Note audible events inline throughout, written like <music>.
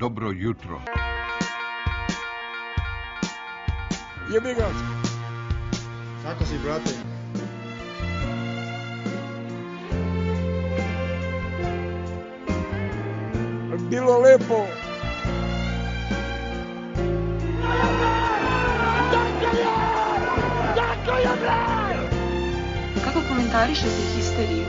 dobro jutro. Jebi ga. Kako si, brate? Bilo lepo. Kako komentarišete histeriju?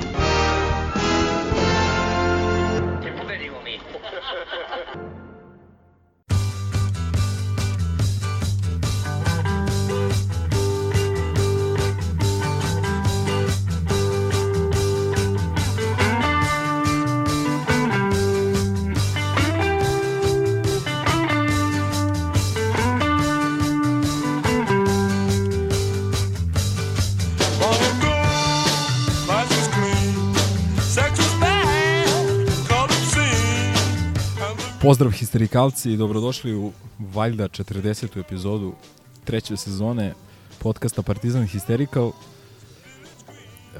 Pozdrav histerikalci i dobrodošli u valjda 40. epizodu treće sezone podcasta Partizan Hysterikal. E,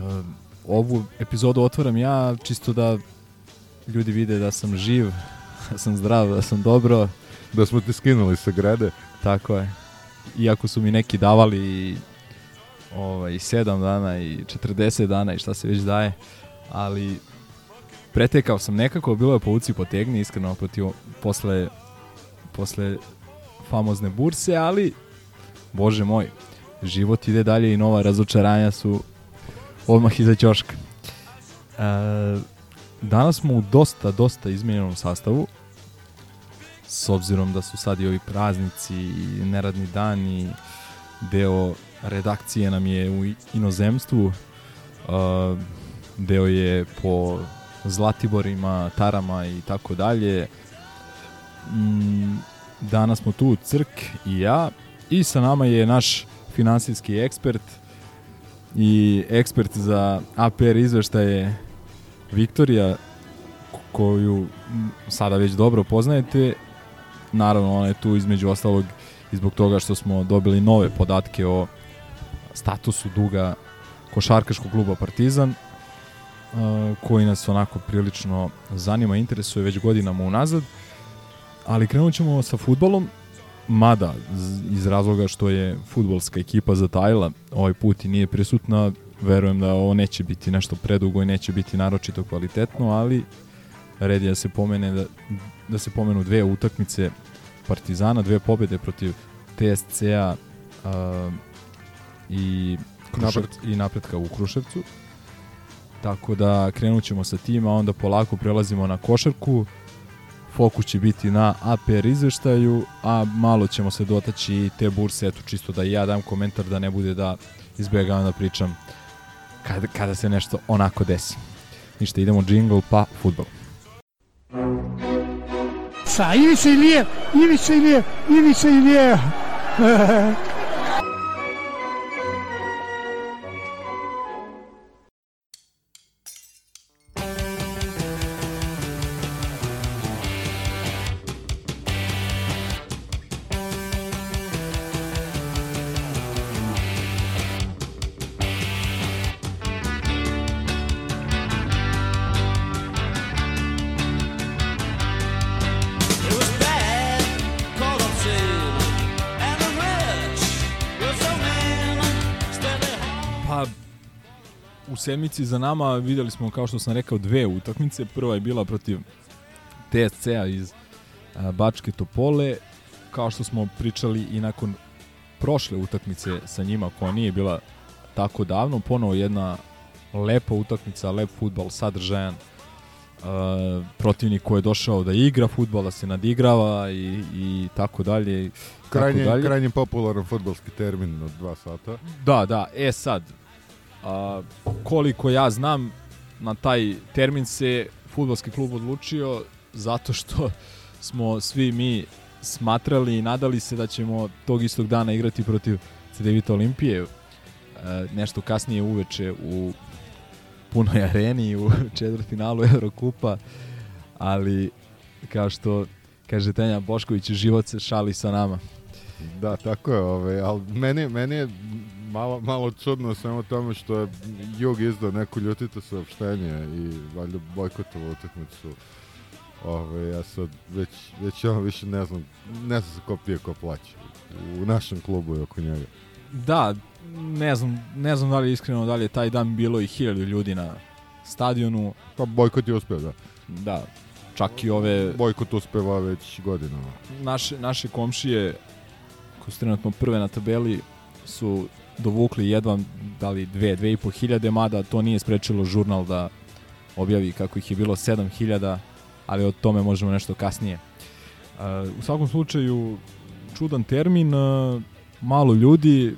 ovu epizodu otvaram ja čisto da ljudi vide da sam živ, da sam zdrav, da sam dobro. Da smo te skinuli sa grede. Tako je. Iako su mi neki davali i ovaj, 7 dana i 40 dana i šta se već daje, ali pretekao sam nekako, bilo je povuci potegni, iskreno protiv, posle, posle famozne burse, ali bože moj, život ide dalje i nova razočaranja su odmah iza ćoška. E, danas smo u dosta, dosta izmenjenom sastavu, s obzirom da su sad i ovi praznici i neradni dani, deo redakcije nam je u inozemstvu, uh, deo je po Zlatiborima, Tarama i tako dalje. Mm, Danas smo tu Crk i ja i sa nama je naš finansijski ekspert i ekspert za APR izveštaje Viktorija koju sada već dobro poznajete. Naravno, ona je tu između ostalog i zbog toga što smo dobili nove podatke o statusu duga košarkaškog kluba Partizan koji nas onako prilično zanima, interesuje već godinama unazad. Ali krenut ćemo sa futbolom, mada iz razloga što je futbolska ekipa zatajila ovaj put i nije prisutna, verujem da ovo neće biti nešto predugo i neće biti naročito kvalitetno, ali red je da se pomene da, da se pomenu dve utakmice Partizana, dve pobede protiv TSC-a uh, i, Krušev, i napretka u Kruševcu. Tako da krenut ćemo sa tim, a onda polako prelazimo na košarku. Fokus će biti na APR izveštaju, a malo ćemo se dotaći te burse, eto čisto da ja dam komentar da ne bude da izbjegavam da pričam kada, kada se nešto onako desi. Ništa, idemo džingl pa futbol. Sa Ivica Ilijev, Ivica Ilijev, Ivica Ilijev. <laughs> sedmici za nama videli smo, kao što sam rekao, dve utakmice. Prva je bila protiv TSC-a iz a, Bačke Topole. Kao što smo pričali i nakon prošle utakmice sa njima, koja nije bila tako davno, ponovo jedna lepa utakmica, lep futbal, sadržajan, uh, protivnik koji je došao da igra futbol, da se nadigrava i, i tako dalje. Krajnje, dalje. krajnje popularan futbolski termin od dva sata. Da, da, e sad, a, koliko ja znam, na taj termin se futbolski klub odlučio zato što <laughs> smo svi mi smatrali i nadali se da ćemo tog istog dana igrati protiv CDVita Olimpije. E, nešto kasnije uveče u punoj <laughs> areni u <laughs> četvrtfinalu Eurokupa, ali kao što kaže Tenja Bošković, život se šali sa nama. Da, tako je, ovaj, ali meni, meni je malo, malo čudno samo tome što je Jug izdao neku ljutito saopštenje i valjda bojkotovo utakmicu Ove, ja sad već, već ono više ne znam, ne znam se ko pije, ko plaće. U našem klubu i oko njega. Da, ne znam, ne znam da li je iskreno da li je taj dan bilo i hiljadu ljudi na stadionu. Pa bojkot je uspeo, da. Da, čak i ove Bojkot uspeva već godinama. naše, naše komšije koji su trenutno prve na tabeli su dovukli jedva da li dve, dve i po hiljade, mada to nije sprečilo žurnal da objavi kako ih je bilo 7000, ali o tome možemo nešto kasnije. Uh, u svakom slučaju, čudan termin, uh, malo ljudi,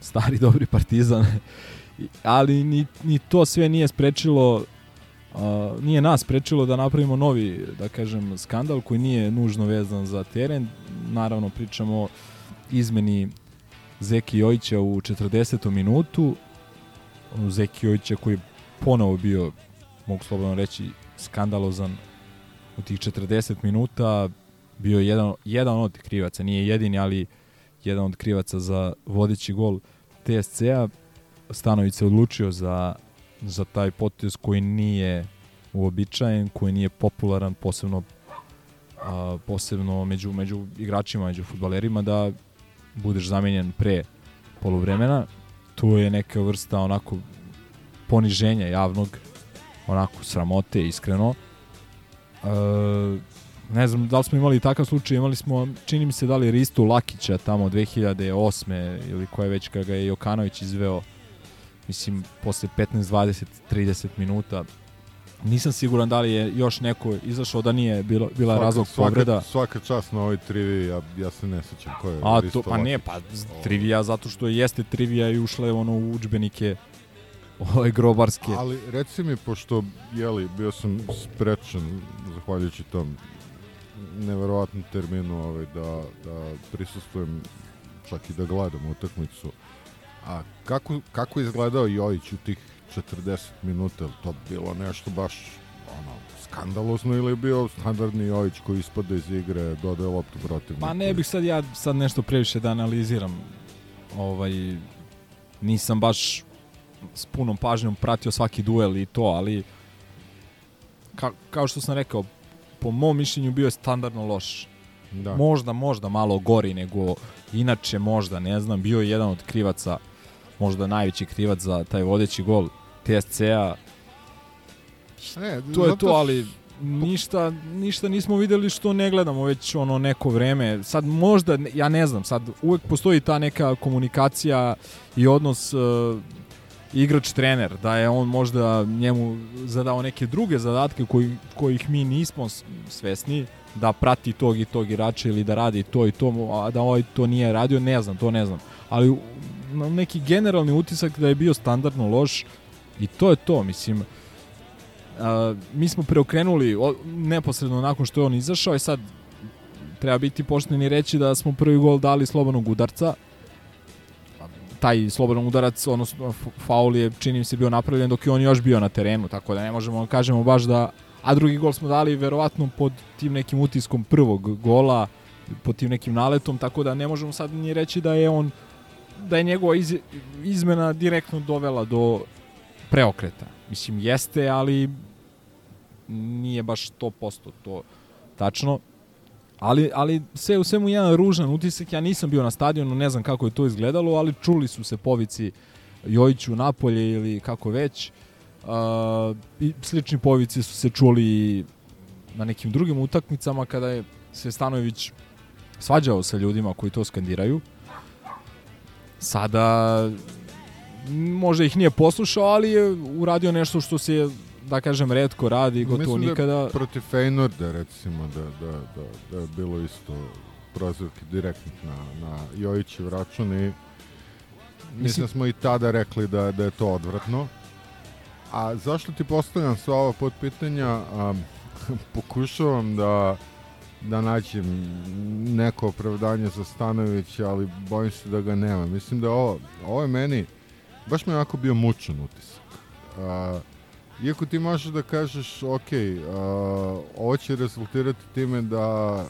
stari <laughs> dobri partizan, ali ni, ni to sve nije sprečilo Uh, nije nas sprečilo da napravimo novi, da kažem, skandal koji nije nužno vezan za teren. Naravno, pričamo o izmeni Zeki Jojića u 40. minutu. Zeki Jojića koji je ponovo bio, mogu slobodno reći, skandalozan u tih 40 minuta. Bio je jedan, jedan od krivaca, nije jedini, ali jedan od krivaca za vodeći gol TSC-a. Stanović se odlučio za za taj potez koji nije uobičajen, koji nije popularan, posebno a, posebno među, među igračima, među futbalerima, da budeš zamenjen pre poluvremena. Tu je neka vrsta onako poniženja javnog, onako sramote, iskreno. E, ne znam da li smo imali takav slučaj, imali smo, čini mi se da li Ristu Lakića tamo 2008. ili koje već kada ga je Jokanović izveo mislim, posle 15, 20, 30 minuta. Nisam siguran da li je još neko izašao da nije bilo, bila razlog povreda. Svaka čast na ovoj trivi, ja, ja se ne sećam ko je. A to, pa ne, pa trivija zato što jeste trivija i ušla je ono u učbenike ove grobarske. Ali reci mi, pošto, jeli, bio sam sprečen, zahvaljujući tom neverovatnom terminu, ovaj, da, da prisustujem, čak i da gledam utakmicu. A kako, kako je izgledao Jojić u tih 40 minuta? To bilo nešto baš ono, skandalozno ili je bio standardni Jojić koji ispada iz igre, dodaje loptu protivniku? Pa ne bih sad ja sad nešto previše da analiziram. Ovaj, nisam baš s punom pažnjom pratio svaki duel i to, ali ka, kao što sam rekao, po mom mišljenju bio je standardno loš. Da. Možda, možda malo gori nego inače možda, ne znam, bio je jedan od krivaca, možda najveći krivac za taj vodeći gol TSC-a. Ne, To je to, ali ništa, ništa nismo videli što ne gledamo već ono neko vreme. Sad možda, ja ne znam, sad uvek postoji ta neka komunikacija i odnos uh, igrač-trener, da je on možda njemu zadao neke druge zadatke koji, kojih mi nismo svesni, da prati tog i tog igrača ili da radi to i to, a da ovaj to nije radio, ne znam, to ne znam. Ali neki generalni utisak da je bio standardno loš i to je to, mislim. Uh, mi smo preokrenuli o, neposredno nakon što je on izašao i sad treba biti pošten i reći da smo prvi gol dali slobodnog udarca taj slobodan udarac, odnosno faul je čini se bio napravljen dok je on još bio na terenu, tako da ne možemo da kažemo baš da a drugi gol smo dali verovatno pod tim nekim utiskom prvog gola, pod tim nekim naletom, tako da ne možemo sad ni reći da je on da je njegova iz, izmena direktno dovela do preokreta. Mislim, jeste, ali nije baš 100% to tačno. Ali, ali sve u svemu jedan ružan utisak, ja nisam bio na stadionu, ne znam kako je to izgledalo, ali čuli su se povici Jojiću napolje ili kako već. Uh, i slični povici su se čuli na nekim drugim utakmicama kada je se svađao sa ljudima koji to skandiraju. Sada možda ih nije poslušao, ali je uradio nešto što se da kažem redko radi, gotovo Mislim da nikada. protiv Feynorda recimo da, da, da, da je bilo isto prozivke direktnih na, na Jojićev račun i mislim da smo i tada rekli da, da je to odvratno. A zašto ti postavljam sva ova podpitanja? A, <laughs> pokušavam da da nađem neko opravdanje za Stanovića, ali bojim se da ga nema. Mislim da ovo, ovo je meni, baš mi je onako bio mučan utisak. A, iako ti možeš da kažeš, ok, a, ovo će rezultirati time da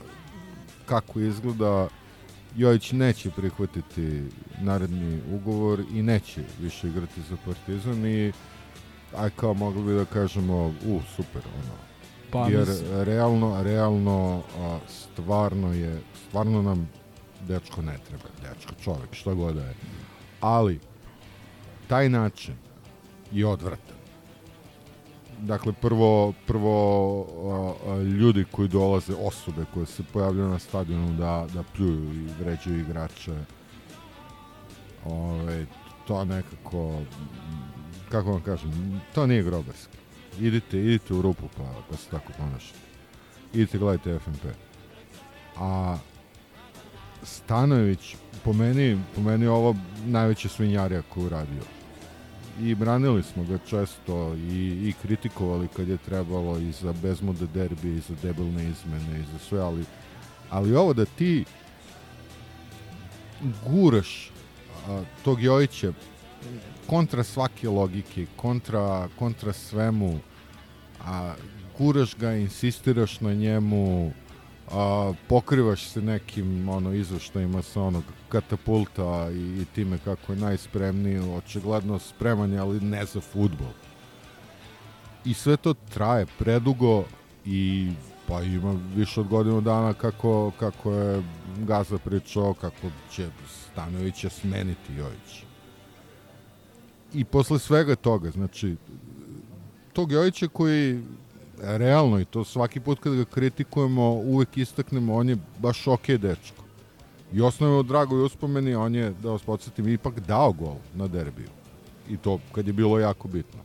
kako izgleda Jojić neće prihvatiti naredni ugovor i neće više igrati za Partizan i aj kao mogli bi da kažemo, u, super, ono, Pa, jer mislim- realno, realno a, stvarno je, stvarno nam dečko ne treba, dečko, čovek, šta god da je. Ali, taj način je odvratan. Dakle, prvo, prvo ljudi koji dolaze, osobe koje se pojavljaju na stadionu da, da pljuju i vređaju igrače, ove, to nekako, kako vam kažem, to nije grobarski. Idite, idite u rupu pa, pa se tako ponašate. Idite gledajte FNP. A Stanojević, po meni, po meni ovo najveća svinjarija koju je uradio. I branili smo ga često i, i kritikovali kad je trebalo i za bezmude derbi, i za debelne izmene, i za sve, ali, ali ovo da ti guraš a, tog Jojića kontra svake logike, kontra, kontra svemu, a guraš ga, insistiraš na njemu, a, pokrivaš se nekim ono izveštajima sa onog katapulta i, i time kako je najspremniji, očigledno spreman je, ali ne za futbol. I sve to traje predugo i pa ima više od godinu dana kako, kako je Gaza pričao kako će Stanovića smeniti Jojić. I posle svega toga, znači, tog Jojića koji realno i to svaki put kada ga kritikujemo uvek istaknemo, on je baš ok dečko. I osnovno od dragoj uspomeni, on je, da vas podsjetim, ipak dao gol na derbiju. I to kad je bilo jako bitno.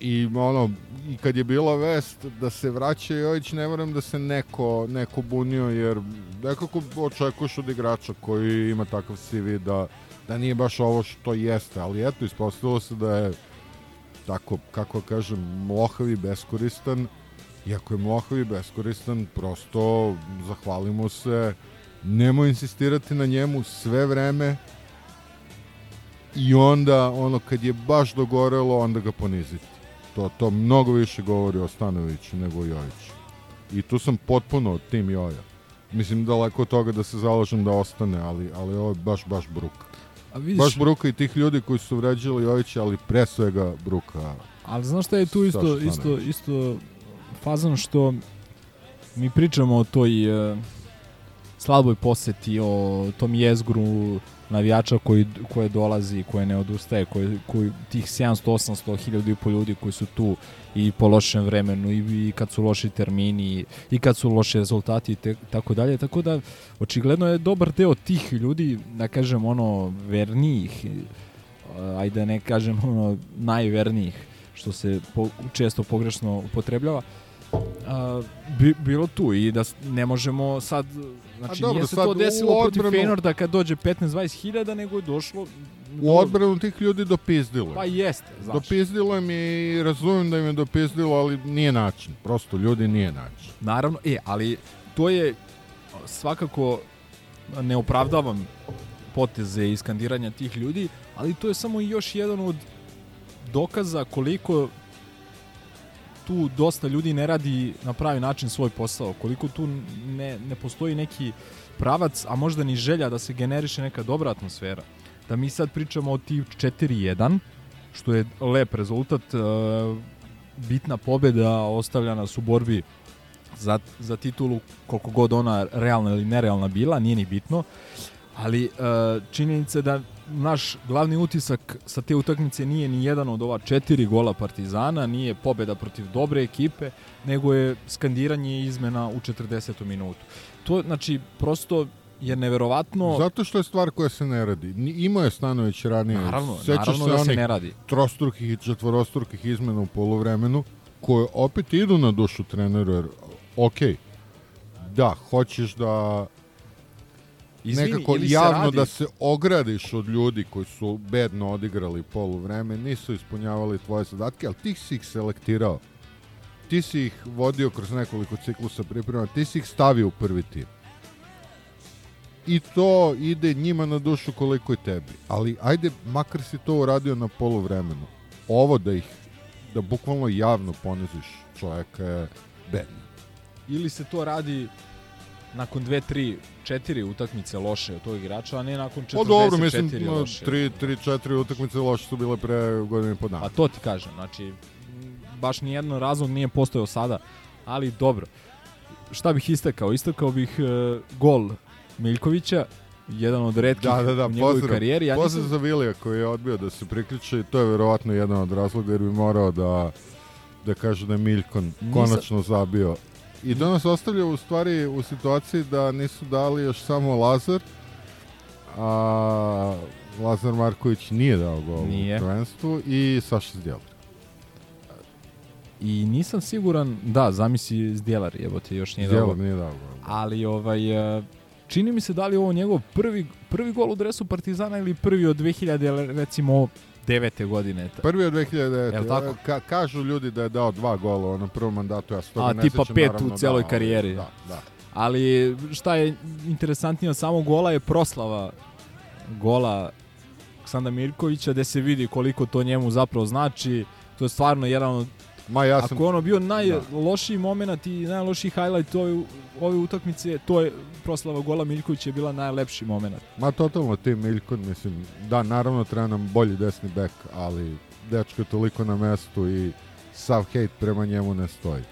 I ono, i kad je bila vest da se vraća Jojić, ne moram da se neko, neko bunio, jer nekako očekuješ od igrača koji ima takav CV da, da nije baš ovo što jeste, ali eto, ispostavilo se da je tako, kako kažem, mlohav i beskoristan, iako je mlohav i beskoristan, prosto zahvalimo se, nemoj insistirati na njemu sve vreme i onda, ono, kad je baš dogorelo, onda ga poniziti. To, to mnogo više govori o Stanoviću nego o Jojiću. I tu sam potpuno tim Joja. Mislim, daleko od toga da se zalažem da ostane, ali, ali ovo je baš, baš bruka. A vidiš, Baš bruka i tih ljudi koji su vređali Jojića, ali pre svega bruka. ali znaš šta je tu isto, isto, isto fazan što mi pričamo o toj e, slaboj poseti, o tom jezgru navijača koji, koje dolazi, koje ne odustaje, koje, koji, tih 700, 800, 1000 i po ljudi koji su tu i po lošem vremenu i, i kad su loši termini i kad su loši rezultati i tako dalje. Tako da očigledno je dobar deo tih ljudi, da kažem ono vernijih, a, ajde da ne kažem ono najvernijih, što se po, često pogrešno upotrebljava, a, bi, bilo tu i da ne možemo sad znači dobro, nije se to desilo protiv odbranu- Feynorda kad dođe 15-20 hiljada nego je došlo U odbranu tih ljudi dopizdilo. pa jeste znaš. Dopizdilo im je i razumijem da im je dopizdilo, ali nije način. Prosto, ljudi nije način. Naravno, e, ali to je svakako ne opravdavam poteze i skandiranja tih ljudi, ali to je samo još jedan od dokaza koliko tu dosta ljudi ne radi na pravi način svoj posao, koliko tu ne, ne postoji neki pravac, a možda ni želja da se generiše neka dobra atmosfera. Da mi sad pričamo o tih 4-1, što je lep rezultat, e, bitna pobeda ostavlja nas u borbi za, za titulu koliko god ona realna ili nerealna bila, nije ni bitno, ali e, činjenica je da naš glavni utisak sa te utakmice nije ni jedan od ova četiri gola Partizana, nije pobeda protiv dobre ekipe, nego je skandiranje izmena u 40. minutu. To, znači, prosto je neverovatno... Zato što je stvar koja se ne radi. Imao je Stanović ranije. Naravno, Sećaš naravno se da se ne radi. trostrukih i četvorostrukih izmena u polovremenu, koje opet idu na dušu treneru, jer, ok, da, hoćeš da Izvini, nekako se javno radi- da se ogradiš od ljudi koji su bedno odigrali poluvreme, nisu ispunjavali tvoje zadatke, ali ti si ih selektirao. Ti si ih vodio kroz nekoliko ciklusa priprema, ti si ih stavio u prvi tim. I to ide njima na dušu koliko i tebi. Ali ajde, makar si to uradio na poluvremenu. Ovo da ih, da bukvalno javno poniziš čoveka je bedno. ili se to radi nakon dve, tri, četiri utakmice loše od tog igrača, a ne nakon 44 Pa dobro, mislim, no, loše. tri, tri, četiri utakmice loše su bile pre godine i po dana. Pa to ti kažem, znači baš nijedan razlog nije postojao sada, ali dobro. Šta bih istakao? Istakao bih e, gol Miljkovića, jedan od retkih Da, da, da, u njegovoj pozdrav. karijeri. Ja Pozdrav nisam, za Vilija koji je odbio da se priključi to je verovatno jedan od razloga jer bi morao da da kaže da je Miljkon Nisam- konačno zabio. I da nas ostavlja u stvari u situaciji da nisu dali još samo Lazar, a Lazar Marković nije dao gol Nije. u prvenstvu i Saša Zdjelar. I nisam siguran, da, zamisli Zdjelar, jebote, još nije Zdjelar dobro. nije dao gol. Ali ovaj, e, čini mi se da li ovo njegov prvi, prvi gol u dresu Partizana ili prvi od 2000, recimo, devete godine. Prvi od 2009. Jel tako? Ka, kažu ljudi da je dao dva gola u onom prvom mandatu, ja se toga A, ne tipa sećam, pet u naravno, celoj da, ali- karijeri. Da, da. Ali šta je interesantnije od samog gola je proslava gola Ksanda Mirkovića gde se vidi koliko to njemu zapravo znači. To je stvarno jedan od... Ma ja sam Ako je ono bio najlošiji moment i najlošiji highlight ove, ove utakmice, to je proslava gola Miljkovića je bila najlepši moment. Ma totalno tim Miljkon, mislim, da, naravno treba nam bolji desni bek, ali dečko je toliko na mestu i sav hejt prema njemu ne stoji.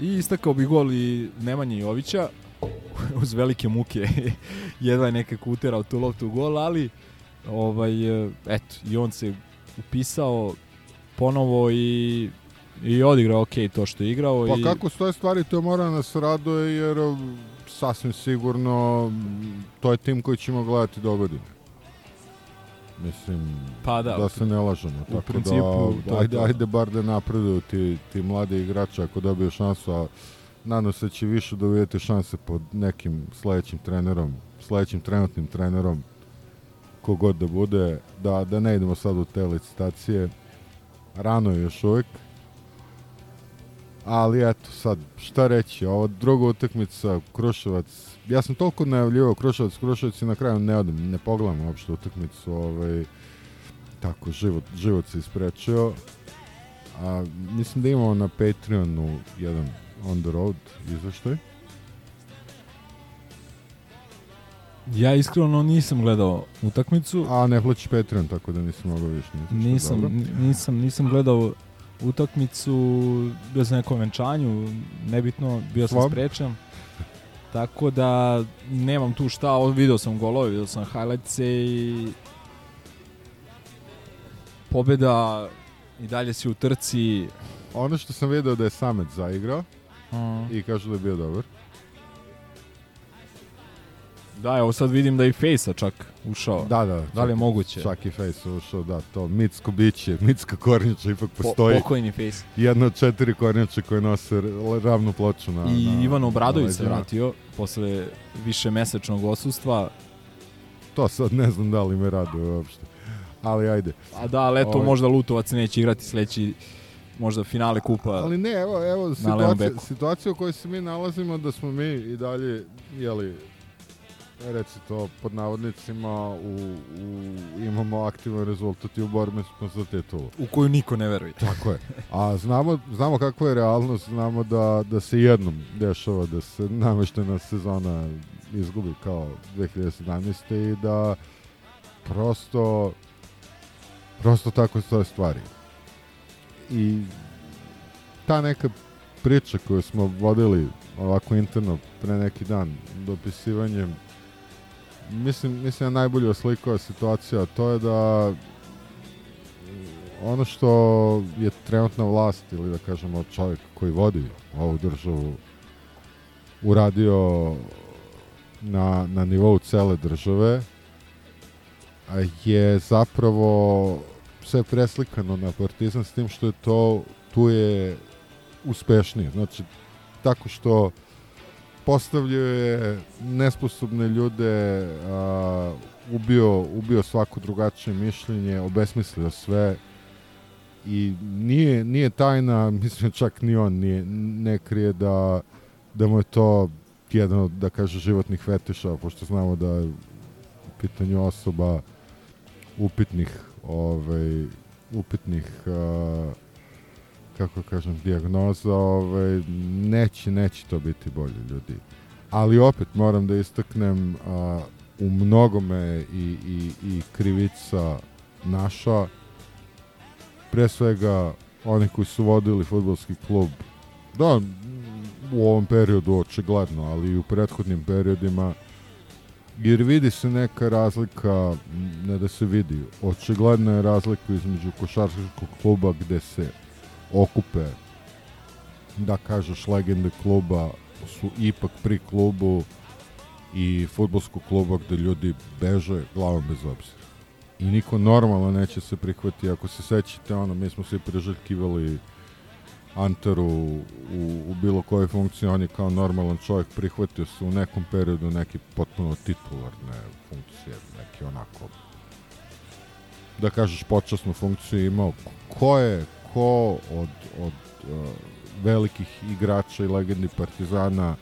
I istakao bi gol i Nemanje Jovića <laughs> uz velike muke <laughs> jedva je nekako uterao tu loptu u gol, ali ovaj, eto, i on se upisao ponovo i, i odigrao ok to što je igrao. Pa i, kako stoje stvari, to mora nas raduje jer um, sasvim sigurno m, to je tim koji ćemo gledati do godine. Mislim, Pa da, da se ne lažemo. u Tako principu, da, to je ajde, to. ajde bar da napreduju ti, ti mladi igrači ako dobiju šansu, a nadam se da će više dobijeti šanse pod nekim sledećim trenerom, sledećim trenutnim trenerom, kogod da bude, da, da ne idemo sad u te licitacije. Rano je još uvijek. Ali eto, sad, šta reći, ovo druga utakmica, Kruševac, ja sam toliko najavljivao Kruševac, Kruševac i na kraju ne odem, ne pogledam uopšte utakmicu, ovaj, tako, život, život se isprečio. A, mislim da imamo na Patreonu jedan on the road izveštaj. ja iskreno nisam gledao utakmicu. A ne plaćaš Patreon, tako da nisam mogao više. Nisam, Dobro. n- nisam, nisam gledao utakmicu, bio sam na nekom venčanju, nebitno, bio sam sprečan. Tako da nemam tu šta, video sam golove, video sam highlights i pobeda i dalje si u trci. Ono što sam video da je Samet zaigrao Mm. i kažu da je bio dobar. Da, evo sad vidim da i Fejsa čak ušao. Da, da. Da li je moguće? Čak i Face ušao, da, to Micko biće, <laughs> Micka Kornjača ipak Po, postoji. pokojni Fejs. Jedna od četiri Kornjače koje nose ravnu ploču na... I na, Ivan Obradović na se vratio posle više mesečnog osustva. To sad ne znam da li me raduje uopšte. Ali ajde. A da, ali eto, Ovaj- možda Lutovac neće igrati sledeći možda finale kupa. Ali ne, evo, evo situacija, situacija u kojoj se mi nalazimo da smo mi i dalje, jeli, reci to pod navodnicima, u, u, imamo aktivan rezultat i u borbi smo za titulu. u koju niko ne veruje. Tako je. A znamo, znamo kakva je realnost, znamo da, da se jednom dešava da se nameštena sezona izgubi kao 2017. i da prosto prosto tako stoje stvari. I ta neka priča koju smo vodili ovako interno pre neki dan dopisivanjem mislim, mislim da najbolje oslikava situacija, to je da ono što je trenutna vlast ili da kažemo čovjek koji vodi ovu državu uradio na, na nivou cele države je zapravo sve preslikano na partizan s tim što je to tu je uspešnije. Znači tako što postavljuje nesposobne ljude a, ubio, ubio svako drugačije mišljenje obesmislio sve. I nije, nije tajna, <laughs> mislim čak ni on nije, ne krije da, da mu je to jedan od, da kaže, životnih fetiša, pošto znamo da je u pitanju osoba upitnih ovaj, upitnih a, kako kažem, dijagnoza, ovaj, neće, neće to biti bolje ljudi. Ali opet moram da istaknem a, u mnogome i, i, i krivica naša, pre svega oni koji su vodili futbolski klub, da, u ovom periodu očigledno, ali i u prethodnim periodima, jer vidi se neka razlika, ne da se vidi, očigledna je razlika između košarkaškog kluba gde se okupe, da kažeš, legende kluba su ipak pri klubu i futbolskog kluba gde ljudi beže glavom bez obzira. I niko normalno neće se prihvati, ako se sećate, ono, mi smo svi priželjkivali Anteru u, u bilo kojoj funkciji, on je kao normalan čovjek prihvatio se u nekom periodu neki potpuno titularne funkcije, neki onako da kažeš počasnu funkciju imao. Ko je, ko od, od uh, velikih igrača i legendi Partizana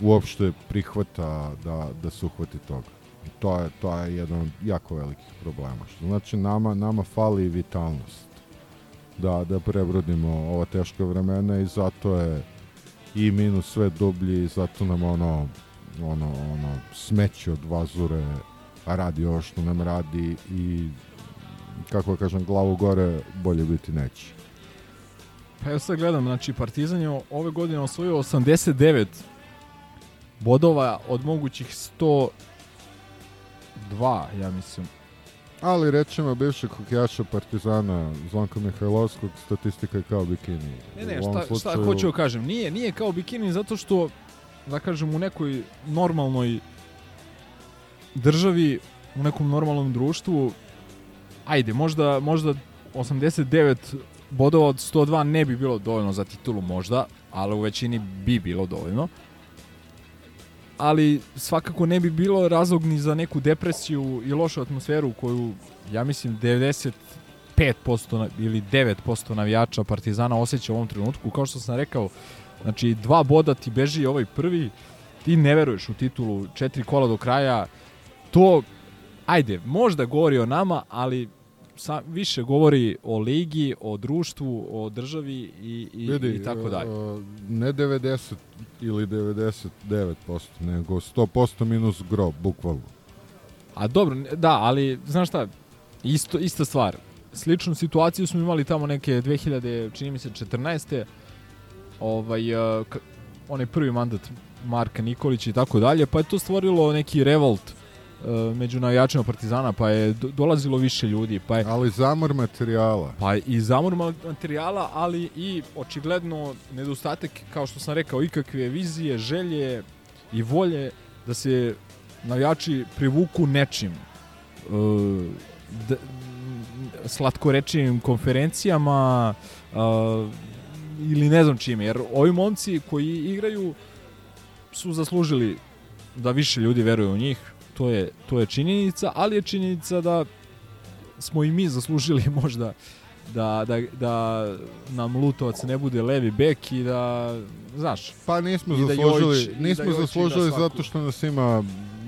uopšte prihvata da, da se uhvati toga. I to je, to je jedan od jako velikih problema. Što znači nama, nama fali vitalnost da, da prebrodimo ova teška vremena i zato je i minus sve dublji i zato nam ono ono, ono smeće od vazure radi ovo što nam radi i kako da kažem glavu gore bolje biti neće. Pa evo sad gledam, znači Partizan je ove godine osvojio 89 bodova od mogućih 102, ja mislim. Ali rečemo bivšeg hokejaša Partizana Zvonka Mihajlovskog statistika je kao bikini. Ne, ne, šta, šta slučaju- hoću da kažem, nije, nije kao bikini zato što, da kažem, u nekoj normalnoj državi, u nekom normalnom društvu, ajde, možda, možda 89 bodova od 102 ne bi bilo dovoljno za titulu možda, ali u većini bi bilo dovoljno. Ali svakako ne bi bilo razlog ni za neku depresiju i lošu atmosferu koju, ja mislim, 95% na- ili 9% navijača Partizana osjeća u ovom trenutku. Kao što sam rekao, znači dva boda ti beži ovaj prvi, ti ne veruješ u titulu, četiri kola do kraja, to, ajde, možda govori o nama, ali sa, više govori o ligi, o društvu, o državi i, i, Vidi, i tako dalje. e, ne 90 ili 99%, nego 100% minus gro, bukvalno. A dobro, da, ali znaš šta, isto, ista stvar. Sličnu situaciju smo imali tamo neke 2000, čini mi se, 14. Ovaj, k- onaj prvi mandat Marka Nikolića i tako dalje, pa je to stvorilo neki revolt među navijačima Partizana, pa je do, dolazilo više ljudi, pa je Ali zamor materijala. Pa i zamor ma- materijala, ali i očigledno nedostatak, kao što sam rekao, ikakve vizije, želje i volje da se navijači privuku nečim. E, d, slatkorečivim konferencijama e, ili ne znam čime, jer ovi momci koji igraju su zaslužili da više ljudi veruje u njih, to je, to je činjenica, ali je činjenica da smo i mi zaslužili <laughs> možda da, da, da nam Lutovac ne bude levi bek i da, znaš, Pa nismo da zaslužili, Jojić- i nismo da zaslužili svaku. zato što nas ima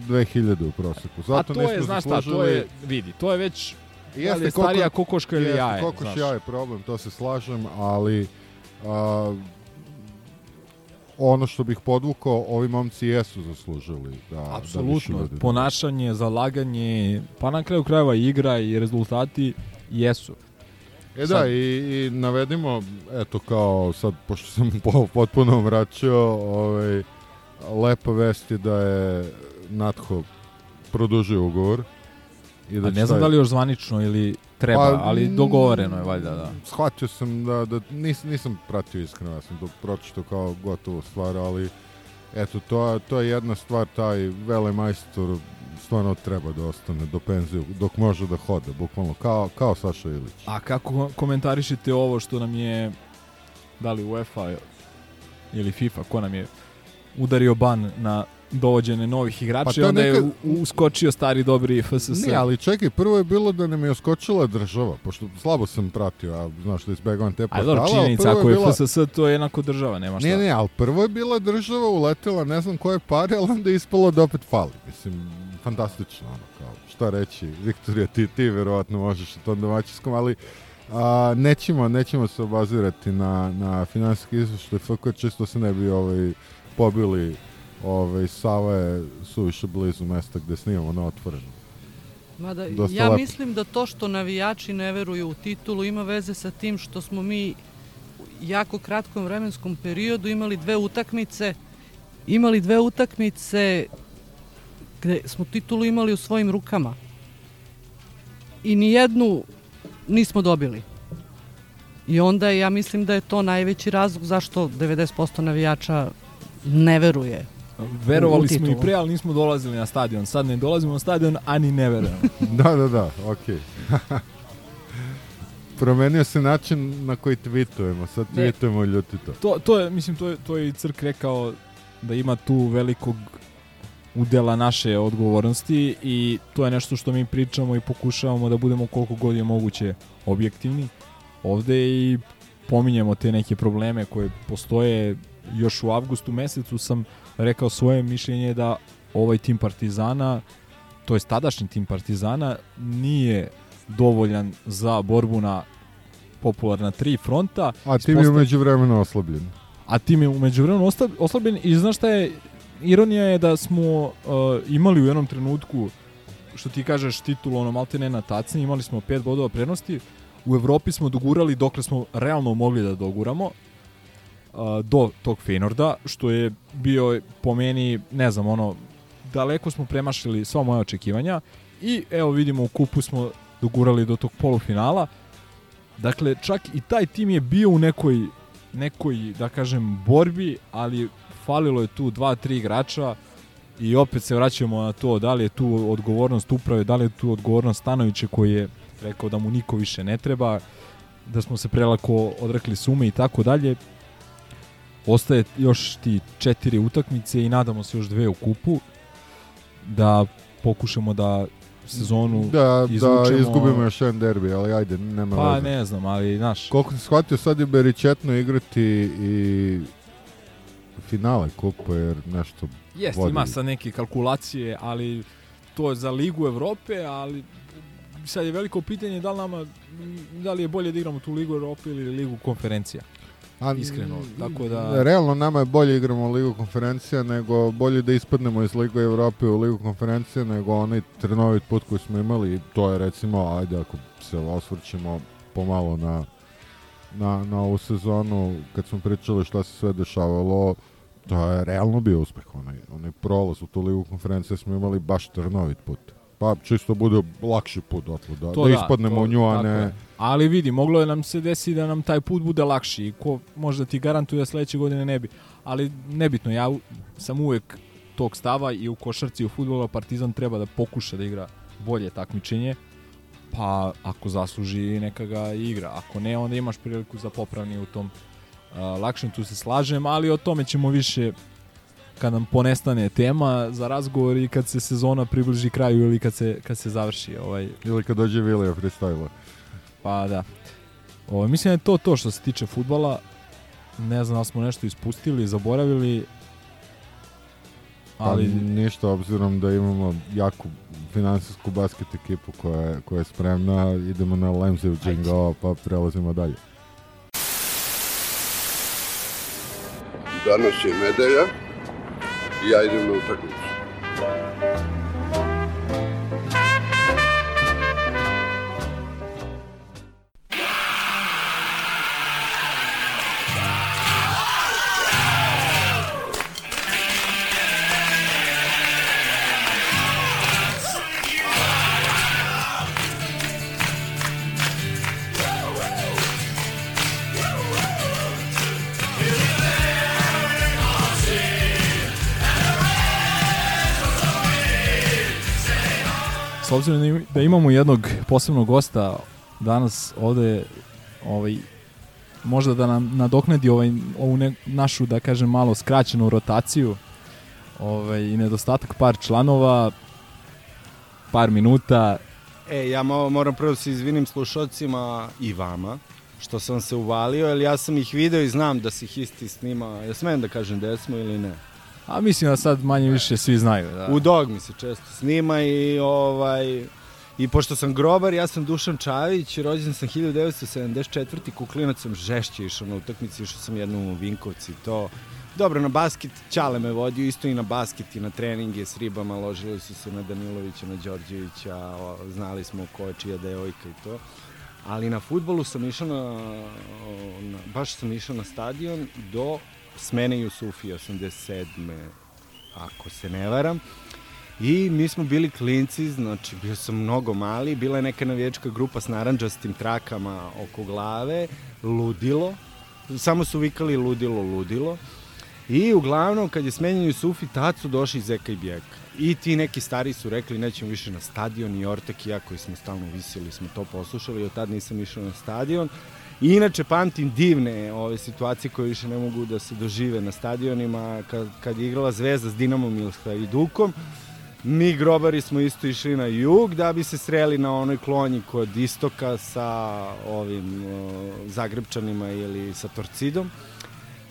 2000 u proseku. Zato a to nismo je, znaš šta, zaslužili... to je, vidi, to je već, da li je Jeste starija kokoška ili jeste, jaje, kokoš znaš. jaje problem, to se slažem, ali a, ono što bih podvukao, ovi momci jesu zaslužili da, da Apsolutno, ljudi- ponašanje, zalaganje, pa na kraju krajeva igra i rezultati jesu. E da, Sad- i, i navedimo, eto kao sad, pošto sam <laughs> po, potpuno vraćao, ovaj, lepa vest je da je Natho produžio ugovor. I A ne znam taj- da li još zvanično ili treba, Pa, ali mm, dogovoreno je valjda, da. Shvatio sam da, da nis, nisam pratio iskreno, ja sam to pročitao kao gotovu stvar, ali eto, to, to je jedna stvar, taj velemajstor stvarno treba da ostane do penzije, dok može da hoda, bukvalno, kao, kao Saša Ilić. A kako ko- komentarišete ovo što nam je, da li UEFA ili FIFA, ko nam je udario ban na dovođene novih igrača Pa i onda je nekad- u- uskočio stari dobri FSS. Ne, ali čekaj, prvo je bilo da nam je oskočila država, pošto slabo sam pratio, a znaš da izbegavam te A portale. dobro, ali činjenica, ako je bila- FSS, to je jednako država, nema šta. Ne, ne, ali prvo je bila država uletela, ne znam koje pare, ali onda je ispalo da opet fali. Mislim, fantastično, ono, kao, šta reći, Viktorija, ti, ti verovatno možeš u tom domaćinskom, ali a, nećemo, nećemo se obazirati na, na finansijski izveštaj FK, čisto se ne bi ovaj, pobili ovaj, Sava je suviše blizu mesta gde snimamo na otvorenu. Mada, Dosta ja lepo. mislim da to što navijači ne veruju u titulu ima veze sa tim što smo mi u jako kratkom vremenskom periodu imali dve utakmice imali dve utakmice gde smo titulu imali u svojim rukama i ni jednu nismo dobili i onda ja mislim da je to najveći razlog zašto 90% navijača ne veruje Verovali u smo i pre, ali nismo dolazili na stadion. Sad ne dolazimo na stadion, a ni ne verujemo. <laughs> Da, da, da, okej. <laughs> Promenio se način na koji tweetujemo. Sad Ne. tweetujemo ljutito. to, to je, mislim, to je, to je i Crk rekao da ima tu velikog udela naše odgovornosti i to je nešto što mi pričamo i pokušavamo da budemo koliko god je moguće objektivni ovde i pominjemo te neke probleme koje postoje još u avgustu mesecu sam rekao svoje mišljenje da ovaj tim Partizana to je tadašnji tim Partizana nije dovoljan za borbu na popularna tri fronta. A tim je umeđu vremena oslabljen. a tim je umeđu vremenu osta- oslabljen i znaš šta je? Ironija je da smo uh, imali u jednom trenutku što ti kažeš titul ono malte ne na tacni imali smo pet bodova prednosti. U Evropi smo dogurali dokle smo realno mogli da doguramo do tog Feynorda što je bio po meni ne znam ono daleko smo premašili sva moja očekivanja i evo vidimo u kupu smo dogurali do tog polufinala dakle čak i taj tim je bio u nekoj nekoj, da kažem, borbi, ali falilo je tu dva, tri igrača i opet se vraćamo na to da li je tu odgovornost uprave, da li je tu odgovornost Stanovića koji je rekao da mu niko više ne treba, da smo se prelako odrekli sume i tako dalje. Ostaje još ti četiri utakmice i nadamo se još dve u kupu da pokušamo da sezonu Da, da izvučemo- izgubimo još jedan derbi, ali ajde, nema pa veze. ne znam, ali znaš Koliko sam shvatio, sad je Beričetno igrati i finale kupa, jer nešto... Jeste, vodi. ima sad neke kalkulacije, ali to je za Ligu Evrope, ali sad je veliko pitanje da li nama da li je bolje da igramo tu Ligu Evrope ili Ligu konferencija. A, Iskreno, tako da- Realno nama je bolje igramo Ligu konferencija, nego bolje da ispadnemo iz Ligu Evrope u Ligu konferencija, nego onaj trnovit put koji smo imali, to je recimo, ajde ako se osvrćemo pomalo na, na, na ovu sezonu, kad smo pričali šta se sve dešavalo, to je realno bio uspeh, onaj, onaj prolaz u tu Ligu konferencije smo imali baš trnovit put. Pa čisto bude lakši put dotle, da, To da, da, ispadnemo to- u nju, a ne... Ali vidi, moglo je nam se desiti da nam taj put bude lakši i ko možda ti garantuje da sledeće godine ne bi. Ali nebitno, ja sam uvek tog stava i u košarci i u futbolu Partizan treba da pokuša da igra bolje takmičenje pa ako zasluži neka ga igra. Ako ne, onda imaš priliku za popravni u tom uh, lakšem, tu se slažem, ali o tome ćemo više kad nam ponestane tema za razgovor i kad se sezona približi kraju ili kad se, kad se završi ovaj, Ili kad dođe Vilija freestyle Pa da. O, mislim da je to to što se tiče futbala. Ne znam da smo nešto ispustili, zaboravili. Ali Ali pa ništa, obzirom da imamo jaku finansijsku basket ekipu koja je, koja je spremna, idemo na Lemzev Džingao, pa prelazimo dalje. Danas je nedelja i ja idem na obzirom da da imamo jednog posebnog gosta danas ovde, ovaj, možda da nam nadoknadi ovaj, ovu ne, našu, da kažem, malo skraćenu rotaciju ovaj, i nedostatak par članova, par minuta, E, ja mo- moram prvo da se izvinim slušalcima i vama, što sam se uvalio, jer ja sam ih video i znam da se ih isti snima. Ja smem da kažem gde smo ili ne? A mislim da sad manje više svi znaju. Da. U Dogmi se često snima i ovaj... I pošto sam grobar, ja sam Dušan Čavić, rođen sam 1974. Kuklinac sam žešće išao na utakmici, išao sam jednom u Vinkovci to. dobro, na basket Ćale me vodio, isto i na basket i na treninge s ribama, ložili su se na Danilovića, na Đorđevića, znali smo ko je čija devojka i to. Ali na futbolu sam išao na, na baš sam išao na stadion do smene Jusufija 87. ako se ne varam. I mi smo bili klinci, znači bio sam mnogo mali, bila je neka navijačka grupa s naranđastim trakama oko glave, ludilo, samo su vikali ludilo, ludilo. I uglavnom, kad je smenjen Jusufi, tad su došli Zeka i Bjeka. I ti neki stari su rekli nećemo više na stadion i Ortak i ja koji smo stalno visili, smo to poslušali, od tad nisam išao na stadion. I inače pamtim divne ove situacije koje više ne mogu da se dožive na stadionima kad, kad je igrala Zvezda s Dinamom ili s Hajdukom. Mi grobari smo isto išli na jug da bi se sreli na onoj klonji kod istoka sa ovim o, Zagrebčanima ili sa Torcidom.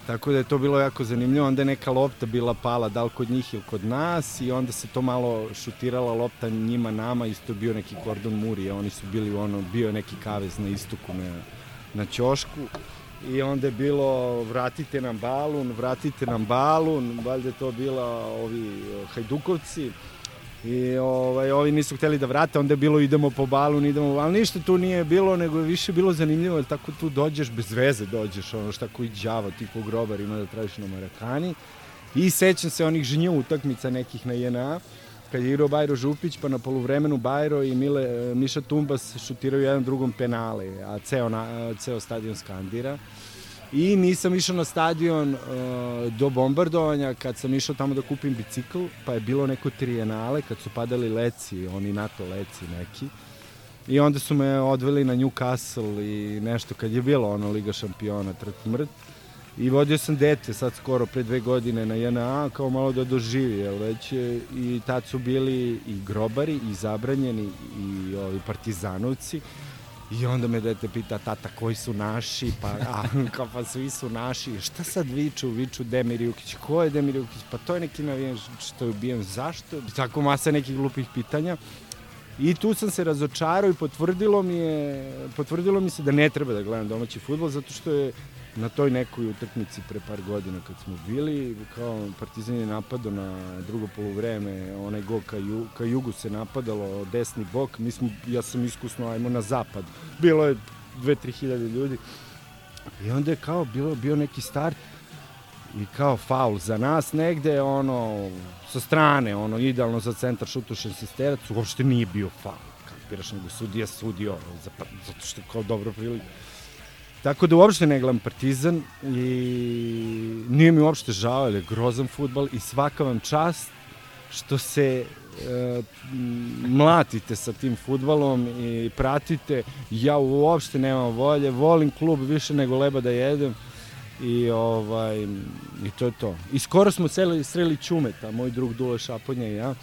Tako da je to bilo jako zanimljivo. Onda je neka lopta bila pala, da li kod njih ili kod nas i onda se to malo šutirala lopta njima nama, isto bio neki kordon Murije, oni su bili ono, bio neki kavez na istoku na, na ćošku i onda je bilo vratite nam balun, vratite nam balun, valjda to bila ovi hajdukovci i ovaj, ovi nisu hteli da vrate, onda je bilo idemo po balun, idemo, ali ništa tu nije bilo, nego je više bilo zanimljivo, jer tako tu dođeš, bez veze dođeš, ono šta koji đavo, ti ko grobar ima da tražiš na Marakani. I sećam se onih ženju utakmica nekih na JNA, kad je igrao Bajro Župić, pa na poluvremenu Bajro i Mile, Miša Tumbas šutiraju jedan drugom penale, a ceo, na, ceo stadion skandira. I nisam išao na stadion uh, do bombardovanja kad sam išao tamo da kupim bicikl, pa je bilo neko trijenale kad su padali leci, oni NATO leci neki. I onda su me odveli na Newcastle i nešto kad je bilo ono Liga šampiona trt mrt. I vodio sam dete sad skoro pre dve godine na JNA kao malo da doživi, jel već i tad su bili i grobari i zabranjeni i ovi partizanovci. I onda me dete pita, tata, koji su naši? Pa, a, <laughs> kao, pa svi su naši. Šta sad viču? Viču Demir Jukić. Ko je Demir Jukić? Pa to je neki navijen što je ubijen. Zašto? Tako masa nekih glupih pitanja. I tu sam se razočarao i potvrdilo mi je, potvrdilo mi se da ne treba da gledam domaći futbol, zato što je na toj nekoj utakmici pre par godina kad smo bili, kao Partizan je napadao na drugo poluvreme, onaj go ka, ju, ka jugu se napadalo, desni bok, mi smo, ja sam iskusno, ajmo na zapad. Bilo je 2-3 hiljade ljudi. I onda je kao bilo, bio neki start i kao faul za nas negde, ono, sa strane, ono, idealno za centar šutušen sisterac, uopšte nije bio faul. Kapiraš, nego sudija sudio, zato što kao dobro prilike. Tako da uopšte ne gledam Partizan i nije mi uopšte žao, jer je grozan futbal i svaka vam čast što se e, mlatite sa tim futbalom i pratite. Ja uopšte nemam volje, volim klub više nego leba da jedem i ovaj i to je to. I skoro smo sreli, sreli Čumeta, moj drug Dule Šaponja i ja.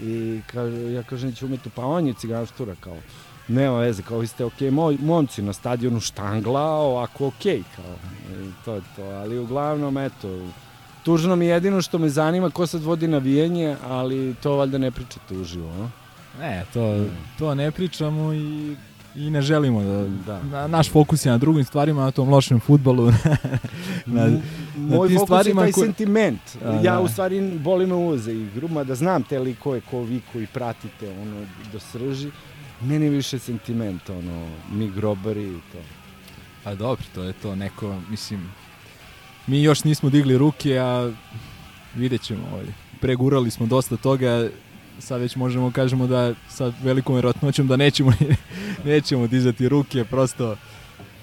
I kaže, ja kažem Čumetu, pa on je ciganštura kao nema veze, kao vi ste ok, moj, momci na stadionu štangla, ovako ok, kao, i to je to, ali uglavnom, eto, tužno mi jedino što me zanima ko sad vodi navijenje, ali to valjda ne pričate uživo, no? Ne, to, to ne pričamo i i ne želimo da, da. Na, naš fokus je na drugim stvarima, na tom lošem futbalu. <laughs> na, Moj na fokus je taj ko... sentiment. A, ja da. u stvari boli me uze igru, da znam te likove ko vi koji pratite ono do srži meni više sentiment, ono, mi grobari i to. Pa dobro, to je to, neko, mislim, mi još nismo digli ruke, a vidjet ćemo, ovaj, pregurali smo dosta toga, sad već možemo kažemo da sa velikom vjerojatnoćom da nećemo, <laughs> nećemo dizati ruke, prosto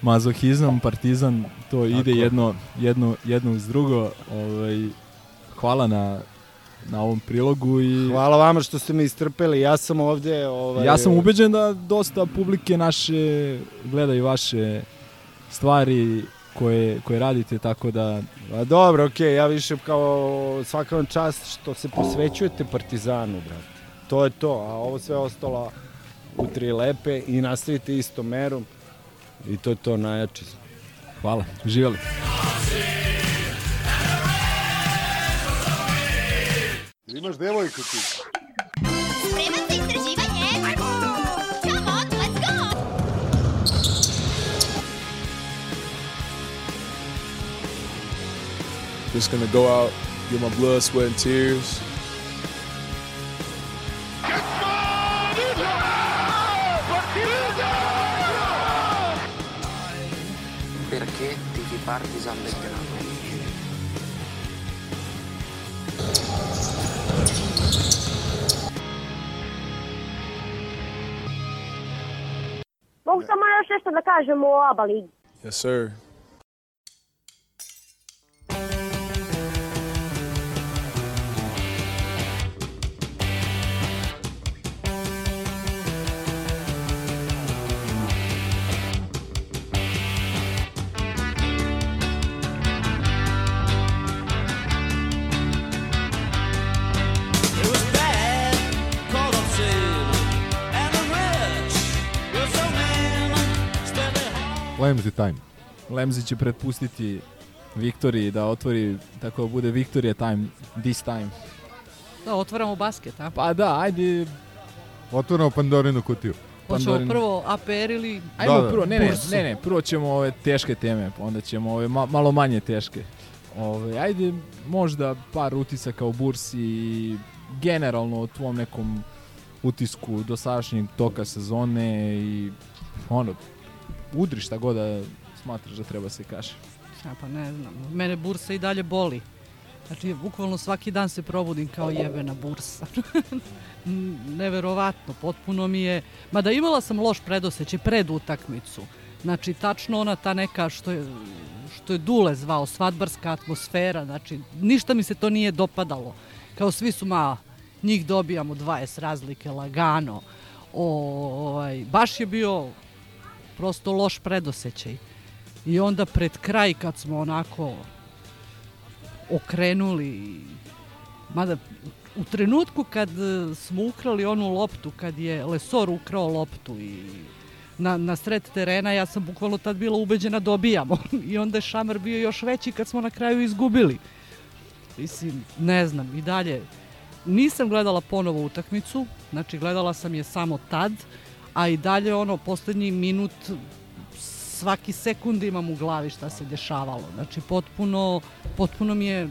mazohizam, partizan, to Tako. ide jedno, jedno, jedno uz drugo. Ovaj, hvala na, na ovom prilogu i Hvala vama što ste me istrpeli. Ja sam ovde ovaj Ja sam ubeđen da dosta publike naše gleda i vaše stvari koje, koje radite, tako da... Pa dobro, okej, okay, ja više kao svaka vam čast što se posvećujete Partizanu, brate. To je to, a ovo sve ostalo u tri lepe i nastavite istom merom i to je to najjače. Hvala, živjeli. Imaš devojku ti. Spreman za istraživanje? Just gonna go out, get my blood, sweat, and tears. Perché tifi Partizan Belgrado? Mogu samo još nešto da kažem o ABA ligi. Yes, sir. Flamesy time. Lemzi će prepustiti Viktoriji da otvori, tako da bude Viktorija time, this time. Da, otvaramo basket, a? Pa da, ajde. Otvoramo Pandorinu kutiju. Hoćemo prvo APR ili... Ajmo Da, da. prvo, ne, ne, ne, ne, prvo ćemo ove teške teme, pa onda ćemo ove ma- malo manje teške. Ove, ajde, možda par utisaka o bursi i generalno o tvom nekom utisku dosadašnjeg toka sezone i ono, udri šta god da smatraš da treba se kaže. Ja, pa ne znam, mene bursa i dalje boli. Znači, bukvalno svaki dan se probudim kao jebena bursa. <laughs> Neverovatno, potpuno mi je... Mada imala sam loš predosećaj pred utakmicu. Znači, tačno ona ta neka što je, što je Dule zvao, svadbarska atmosfera, znači, ništa mi se to nije dopadalo. Kao svi su, ma, njih dobijamo 20 razlike, lagano. O, ovaj, baš je bio prosto loš predosećaj. I onda pred kraj kad smo onako okrenuli, mada u trenutku kad e, smo ukrali onu loptu, kad je Lesor ukrao loptu i na, na sred terena, ja sam bukvalno tad bila ubeđena dobijamo. <laughs> I onda je šamar bio još veći kad smo na kraju izgubili. Mislim, ne znam, i dalje. Nisam gledala ponovo utakmicu, znači gledala sam je samo tad, a i dalje ono, poslednji minut svaki sekund imam u glavi šta se dešavalo. Znači, potpuno, potpuno mi je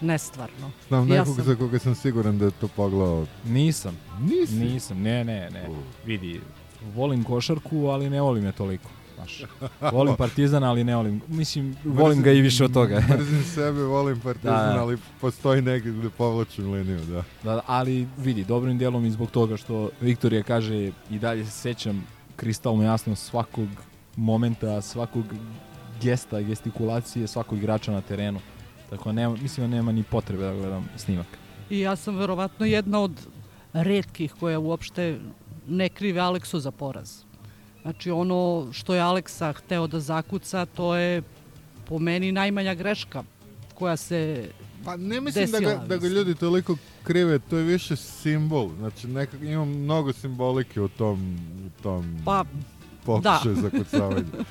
nestvarno. Znam Ja nekog sam- za koga sam siguran da je to pogledao. Nisam. Nisi? Nisam, ne, ne, ne. Vidi, volim košarku, ali ne volim je toliko. Znaš. Volim Partizan, ali ne volim. Mislim, <laughs> volim ga i više od toga. <laughs> Mrzim sebe, volim Partizan, Da, da. ali postoji neki da povlačim liniju, da. Da, ali vidi, dobrim dijelom i zbog toga što Viktorija kaže i dalje se sećam kristalno jasno svakog momenta, svakog gesta, gestikulacije svakog igrača na terenu. Tako nema, mislim da nema ni potrebe da gledam snimak. I ja sam verovatno jedna od redkih koja uopšte ne krive Aleksu za poraz. Znači ono što je Aleksa hteo da zakuca, to je po meni najmanja greška koja se Pa ne mislim da desila, ga, da ga ljudi toliko krive, to je više simbol. Znači, nekak, ima mnogo simbolike u tom, u tom Pa, pokušaju da. za kucavanje. <laughs>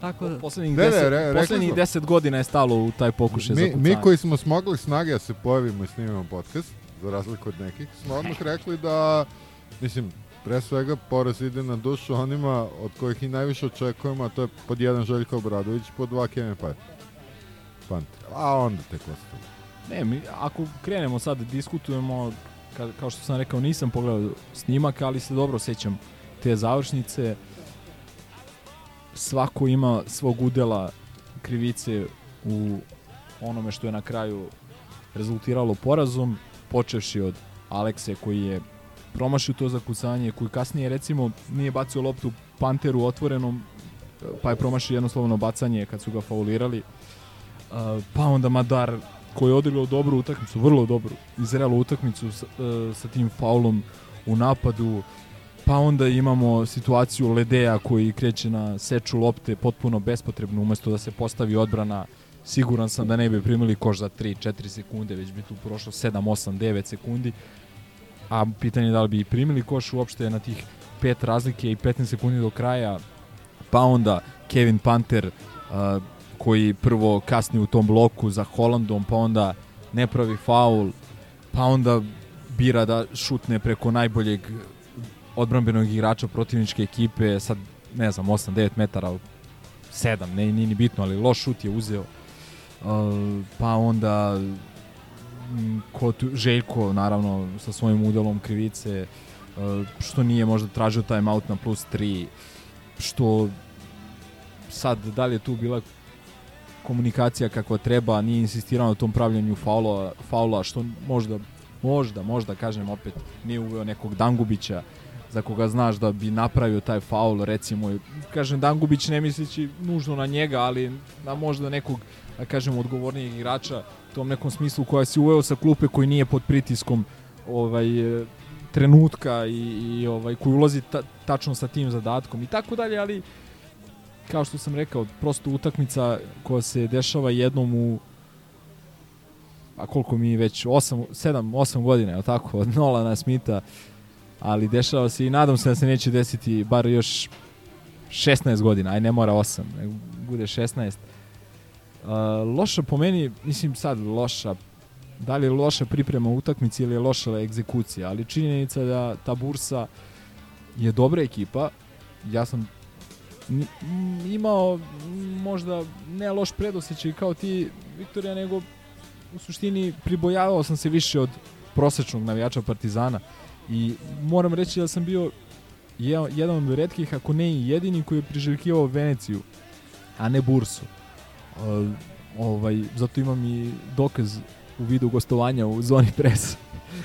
Tako da... Poslednjih, Ne, ne, deset, re- rekli poslednjih deset godina je stalo u taj pokušaj mi, kucanje. mi koji smo smogli snage da se pojavimo i snimamo podcast, za razliku od nekih, smo odmah rekli da, mislim, pre svega poraz ide na dušu onima od kojih i najviše očekujemo, a to je pod jedan Željko Obradović, pod dva Kevin. Panter. A onda tek ostalo. Ne, mi, ako krenemo sad da diskutujemo, ka, kao što sam rekao, nisam pogledao snimak, ali se dobro sećam te završnice. Svako ima svog udela krivice u onome što je na kraju rezultiralo porazom, počevši od Alekse koji je promašio to zakucanje, koji kasnije recimo nije bacio loptu Panteru otvorenom, pa je promašio jednoslovno bacanje kad su ga faulirali. Pa onda Madar koji je odigrao dobru utakmicu, vrlo dobru, izrelu utakmicu sa, uh, sa tim faulom u napadu. Pa onda imamo situaciju Ledeja koji kreće na seču lopte potpuno bespotrebno umesto da se postavi odbrana. Siguran sam da ne bi primili koš za 3-4 sekunde, već bi tu prošlo 7, 8, 9 sekundi. A pitanje je da li bi primili koš uopšte na tih pet razlike i 15 sekundi do kraja. Pa onda Kevin Panter uh, koji prvo kasni u tom bloku za Holandom, pa onda ne pravi faul, pa onda bira da šutne preko najboljeg odbrambenog igrača protivničke ekipe, sad ne znam, 8-9 metara, 7, ne, nije ni bitno, ali loš šut je uzeo. pa onda kod Željko, naravno, sa svojim udelom krivice, uh, što nije možda tražio time out na plus 3, što sad, da li je tu bila komunikacija kakva treba, nije insistirao na tom pravljanju faula, faula što možda, možda, možda, kažem opet, nije uveo nekog Dangubića, za koga znaš da bi napravio taj faul, recimo, kažem Dangubić ne misleći nužno na njega, ali na možda nekog, da kažem, odgovornijeg igrača, u tom nekom smislu koja si uveo sa klupe koji nije pod pritiskom ovaj, e, trenutka i, i ovaj, koji ulazi ta, tačno sa tim zadatkom i tako dalje, ali kao što sam rekao, prosto utakmica koja se dešava jednom u a koliko mi već 8 7 8 godina, je tako, od Nolana Smitha, ali dešava se i nadam se da se neće desiti bar još 16 godina, aj ne mora 8, nego bude 16. Uh, loša po meni, mislim sad loša, da li je loša priprema utakmici ili je loša egzekucija, ali činjenica da ta Bursa je dobra ekipa, ja sam imao možda ne loš predosećaj kao ti Viktorija, nego u suštini pribojavao sam se više od prosečnog navijača Partizana i moram reći da sam bio je- jedan od redkih, ako ne i jedini koji je priželjkivao Veneciju, a ne Bursu. Ovaj, zato imam i dokaz u vidu gostovanja u zoni presa.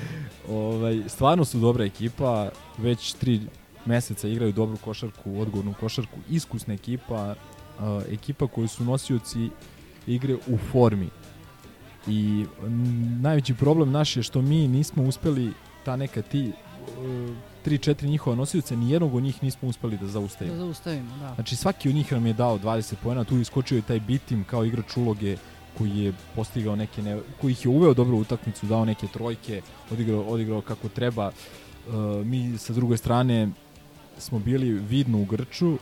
<laughs> ovaj, stvarno su dobra ekipa, već tri meseca igraju dobru košarku, odgovornu košarku, iskusna ekipa, uh, ekipa koji su nosioci igre u formi. I najveći problem naš je što mi nismo uspeli ta neka ti uh, tri, četiri njihova nosioca, ni jednog od njih nismo uspeli da zaustavimo. Da zaustavimo, da. Znači svaki od njih nam je dao 20 poena, tu je iskočio i taj bitim kao igrač uloge koji je postigao neke ne, koji ih je uveo dobro u utakmicu, dao neke trojke, odigrao, odigrao kako treba. Uh, mi sa druge strane smo bili vidno u Grču,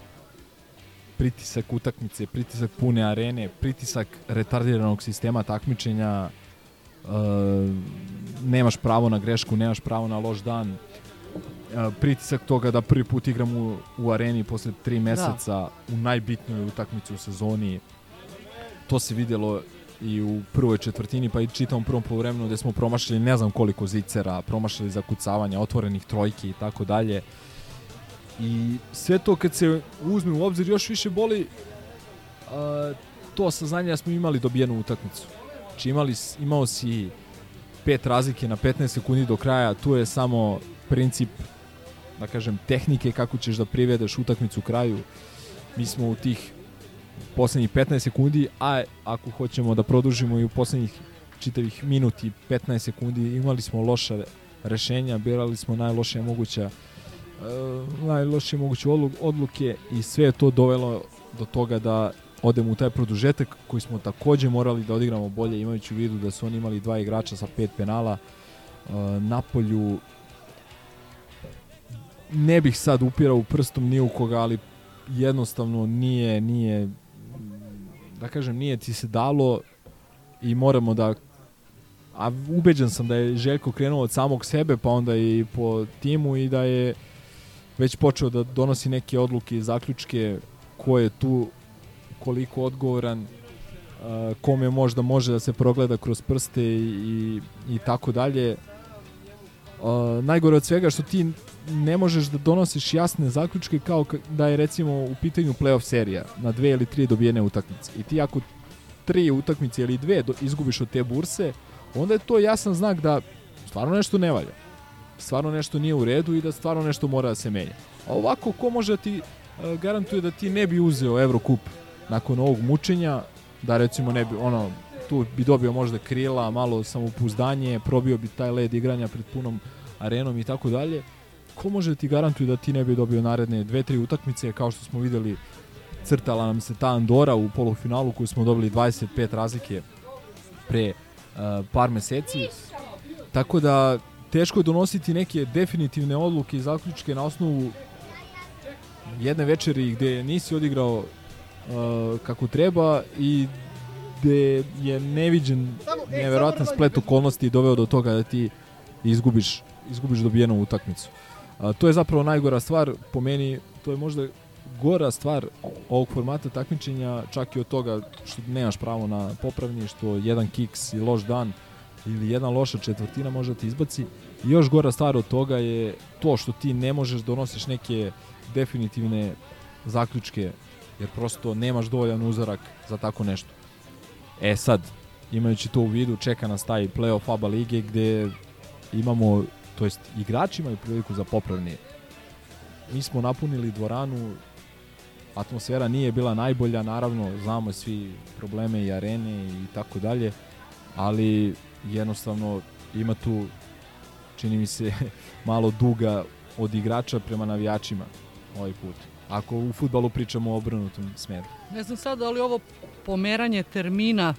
pritisak utakmice, pritisak pune arene, pritisak retardiranog sistema takmičenja, uh, nemaš pravo na grešku, nemaš pravo na loš dan, uh, pritisak toga da prvi put igram u, u areni posle tri meseca u najbitnoj utakmici u sezoni. To se videlo i u prvoj četvrtini, pa i čitam u prvom poluvremenu gde smo promašili ne znam koliko zicera, promašili zakucavanja, otvorenih trojki i tako dalje. I sve to kad se uzme u obzir još više boli a, to saznanje da smo imali dobijenu utakmicu. Znači imali, imao si pet razlike na 15 sekundi do kraja, tu je samo princip da kažem tehnike kako ćeš da privedeš utakmicu kraju. Mi smo u tih poslednjih 15 sekundi, a ako hoćemo da produžimo i u poslednjih čitavih minuti 15 sekundi imali smo loša rešenja, birali smo najlošije moguća uh, najlošije moguće odlu- odluke i sve je to dovelo do toga da odemo u taj produžetak koji smo takođe morali da odigramo bolje imajući u vidu da su oni imali dva igrača sa pet penala uh, Napolju ne bih sad upirao prstom ni u koga, ali jednostavno nije, nije da kažem, nije ti se dalo i moramo da a ubeđen sam da je Željko krenuo od samog sebe, pa onda i po timu i da je već počeo da donosi neke odluke i zaključke ko je tu koliko odgovoran kome možda može da se progleda kroz prste i, i, i tako dalje. Najgore od svega što ti ne možeš da donosiš jasne zaključke kao ka- da je recimo u pitanju playoff serija na dve ili tri dobijene utakmice. I ti ako tri utakmice ili dve izgubiš od te burse, onda je to jasan znak da stvarno nešto ne valja. Stvarno nešto nije u redu i da stvarno nešto mora da se menja. A ovako, ko može da ti e, garantuje da ti ne bi uzeo Eurocup nakon ovog mučenja, da recimo ne bi, ono, tu bi dobio možda krila, malo samopouzdanje, probio bi taj led igranja pred punom arenom i tako dalje. Ko može da ti garantuje da ti ne bi dobio naredne dve, tri utakmice, kao što smo videli crtala nam se ta Andora u polufinalu koju smo dobili 25 razlike pre uh, par meseci. Tako da teško je donositi neke definitivne odluke i zaključke na osnovu jedne večeri gde nisi odigrao uh, kako treba i gde je neviđen neverovatan splet okolnosti doveo do toga da ti izgubiš izgubiš dobijenu utakmicu. A, to je zapravo najgora stvar po meni, to je možda gora stvar ovog formata takmičenja, čak i od toga što nemaš pravo na popravni, što jedan kiks i loš dan ili jedna loša četvrtina može da te izbaci. I još gora stvar od toga je to što ti ne možeš da donosiš neke definitivne zaključke, jer prosto nemaš dovoljan uzorak za tako nešto. E sad, imajući to u vidu, čeka nas taj playoff ABA lige gde imamo, to jest igrači imaju priliku za popravni. Mi smo napunili dvoranu, atmosfera nije bila najbolja, naravno znamo svi probleme i arene i tako dalje, ali jednostavno ima tu čini mi se <laughs> malo duga od igrača prema navijačima ovaj put. Ako u futbalu pričamo o obrnutom smeru. Ne znam sad, ali ovo pomeranje termina,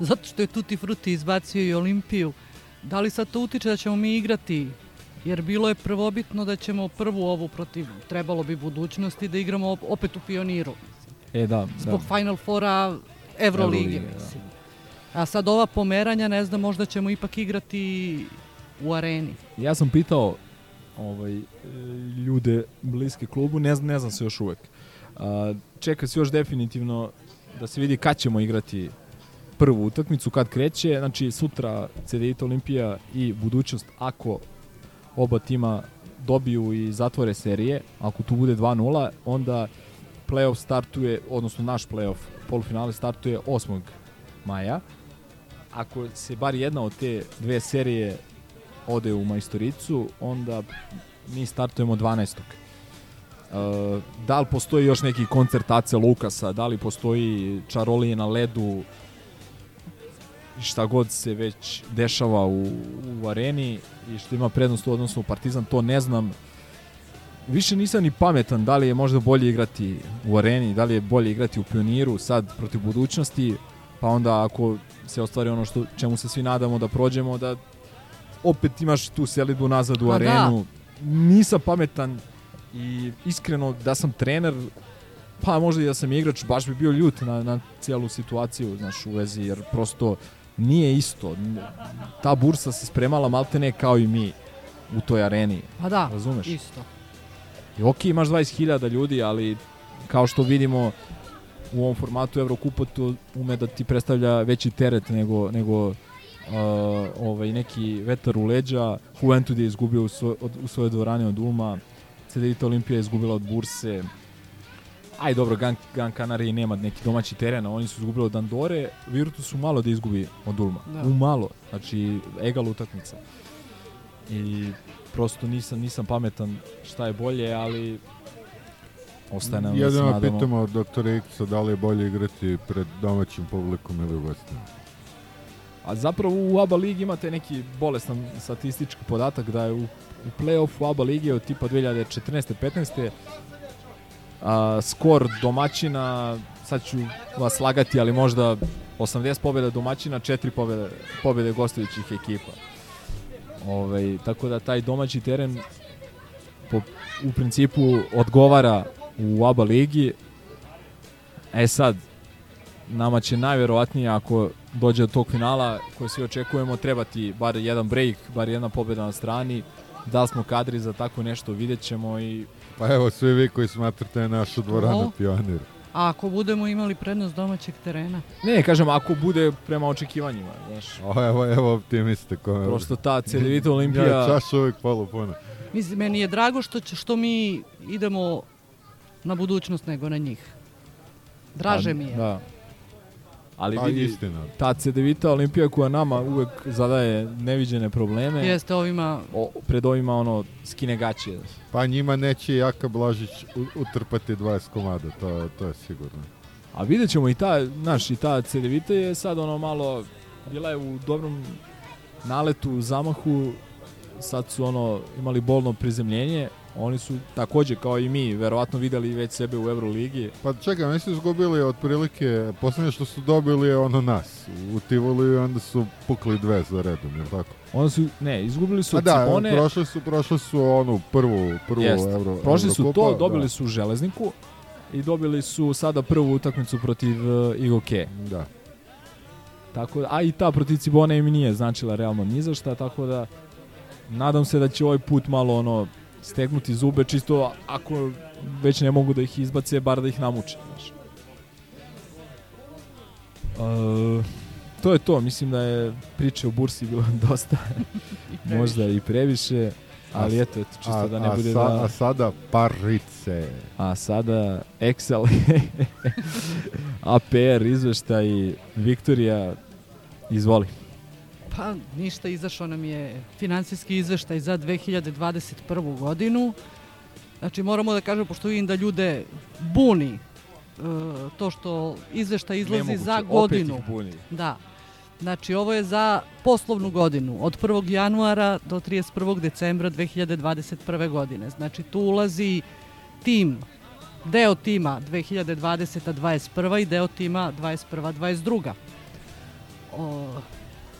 zato što je Tutti Frutti izbacio i Olimpiju, da li sad to utiče da ćemo mi igrati jer bilo je prvobitno da ćemo prvu ovu protiv, trebalo bi budućnosti da igramo op- opet u pioniru. E da, Zbog da. Final Fora Evrolige. Evrolige, da. mislim. A sad ova pomeranja, ne znam, možda ćemo ipak igrati u areni. Ja sam pitao ovaj, ljude bliske klubu, ne, znam- ne znam se još uvek. A, čeka se još definitivno da se vidi kad ćemo igrati prvu utakmicu, kad kreće. Znači, sutra CDIT Olimpija i budućnost, ako oba tima dobiju i zatvore serije, ako tu bude 2-0, onda playoff startuje, odnosno naš playoff, polufinale startuje 8. maja. Ako se bar jedna od te dve serije ode u majstoricu, onda mi startujemo 12. Uh, da li postoji još neki koncert Ace Lukasa, da li postoji čarolije na ledu, šta god se već dešava u, u areni i što ima prednost u odnosu u Partizan, to ne znam. Više nisam ni pametan da li je možda bolje igrati u areni, da li je bolje igrati u pioniru sad protiv budućnosti, pa onda ako se ostvari ono što čemu se svi nadamo da prođemo, da opet imaš tu selidbu nazad u Pa da. arenu. Nisam pametan i iskreno da sam trener, pa možda i da sam igrač, baš bi bio ljut na, na cijelu situaciju znaš, u vezi, jer prosto nije isto. Ta bursa se spremala maltene kao i mi u toj areni. Pa da, Razumeš? isto. I ok, imaš 20.000 ljudi, ali kao što vidimo u ovom formatu Evrokupa to ume da ti predstavlja veći teret nego, nego uh, ovaj, neki vetar u leđa. Juventud je izgubio u, svoj, od, u svoje dvorane od Ulma, CDIT Olimpija je izgubila od Burse. Aj dobro, Gan, Gan Canaria nema neki domaći teren, oni su izgubili od Andore, Virtus su malo da izgubi od Ulma. Da. U malo, znači egal utakmica. I prosto nisam nisam pametan šta je bolje, ali ostaje nam da se Jedino nadamo. pitamo doktora Iksa da li je bolje igrati pred domaćim publikom ili u gostima. A zapravo u ABA ligi imate neki bolestan statistički podatak da je u, u play-offu ABA lige od tipa 2014. 15. A, skor domaćina, sad ću vas lagati, ali možda 80 pobjeda domaćina, 4 pobjede, pobjede gostujućih ekipa. Ovaj, tako da taj domaći teren po, u principu odgovara u ABA ligi. E sad, nama će najverovatnije ako dođe do tog finala koji svi očekujemo trebati bar jedan break, bar jedna pobjeda na strani. Da li smo kadri za tako nešto vidjet ćemo i Pa evo, svi vi koji smatrate našu dvoranu O. pionir. A ako budemo imali prednost domaćeg terena? ne, kažem ako bude prema očekivanjima, znaš. O, evo, evo optimiste. Kome... Prosto ta Cedevita Olimpija Ja, čaša uvijek polupuna. Mislim, meni je drago što, će, što mi idemo na budućnost nego na njih. Draže mi je. Da. Ali Pa, vidi, istina. ta Cedevita Olimpija koja nama uvek zadaje neviđene probleme, Jeste ovima... o, pred ovima ono skine gaće. Pa njima neće Jaka Blažić utrpati 20 komada, to, to je sigurno. A vidjet ćemo i ta, znaš, i ta Cedevita je sad ono malo, bila je u dobrom naletu, zamahu, sad su ono imali bolno prizemljenje, oni su takođe kao i mi verovatno videli već sebe u Euroligi. Pa čekaj, mi su izgubili otprilike, posljednje što su dobili je ono nas. U Tivoli i onda su pukli dve za redom, je tako? Onda su, ne, izgubili su A da, Cibone. prošli su, prošli su onu prvu, prvu Jest. Euro, Prošli su to, dobili da. su Železniku i dobili su sada prvu utakmicu protiv uh, Igoke. Da. Tako da, a i ta protiv Cibone im nije značila realno ni za šta, tako da nadam se da će ovaj put malo ono stegnuti zube čisto ako već ne mogu da ih izbace, bar da ih namuče. Znaš. Uh, to je to, mislim da je priče o bursi bilo <laughs> dosta, možda i previše, ali A- eto, eto čisto a, da ne a bude sa- da... A sada parice. A sada Excel, <laughs> APR izveštaj, Viktorija, izvoli. Pa ništa, izašao nam je finansijski izveštaj za 2021. godinu. Znači moramo da kažemo, pošto vidim da ljude buni e, to što izveštaj izlazi Nemoguće, za opet godinu. ih buni. Da. Znači ovo je za poslovnu godinu od 1. januara do 31. decembra 2021. godine. Znači tu ulazi tim, deo tima 2020-21 i deo tima 21-22.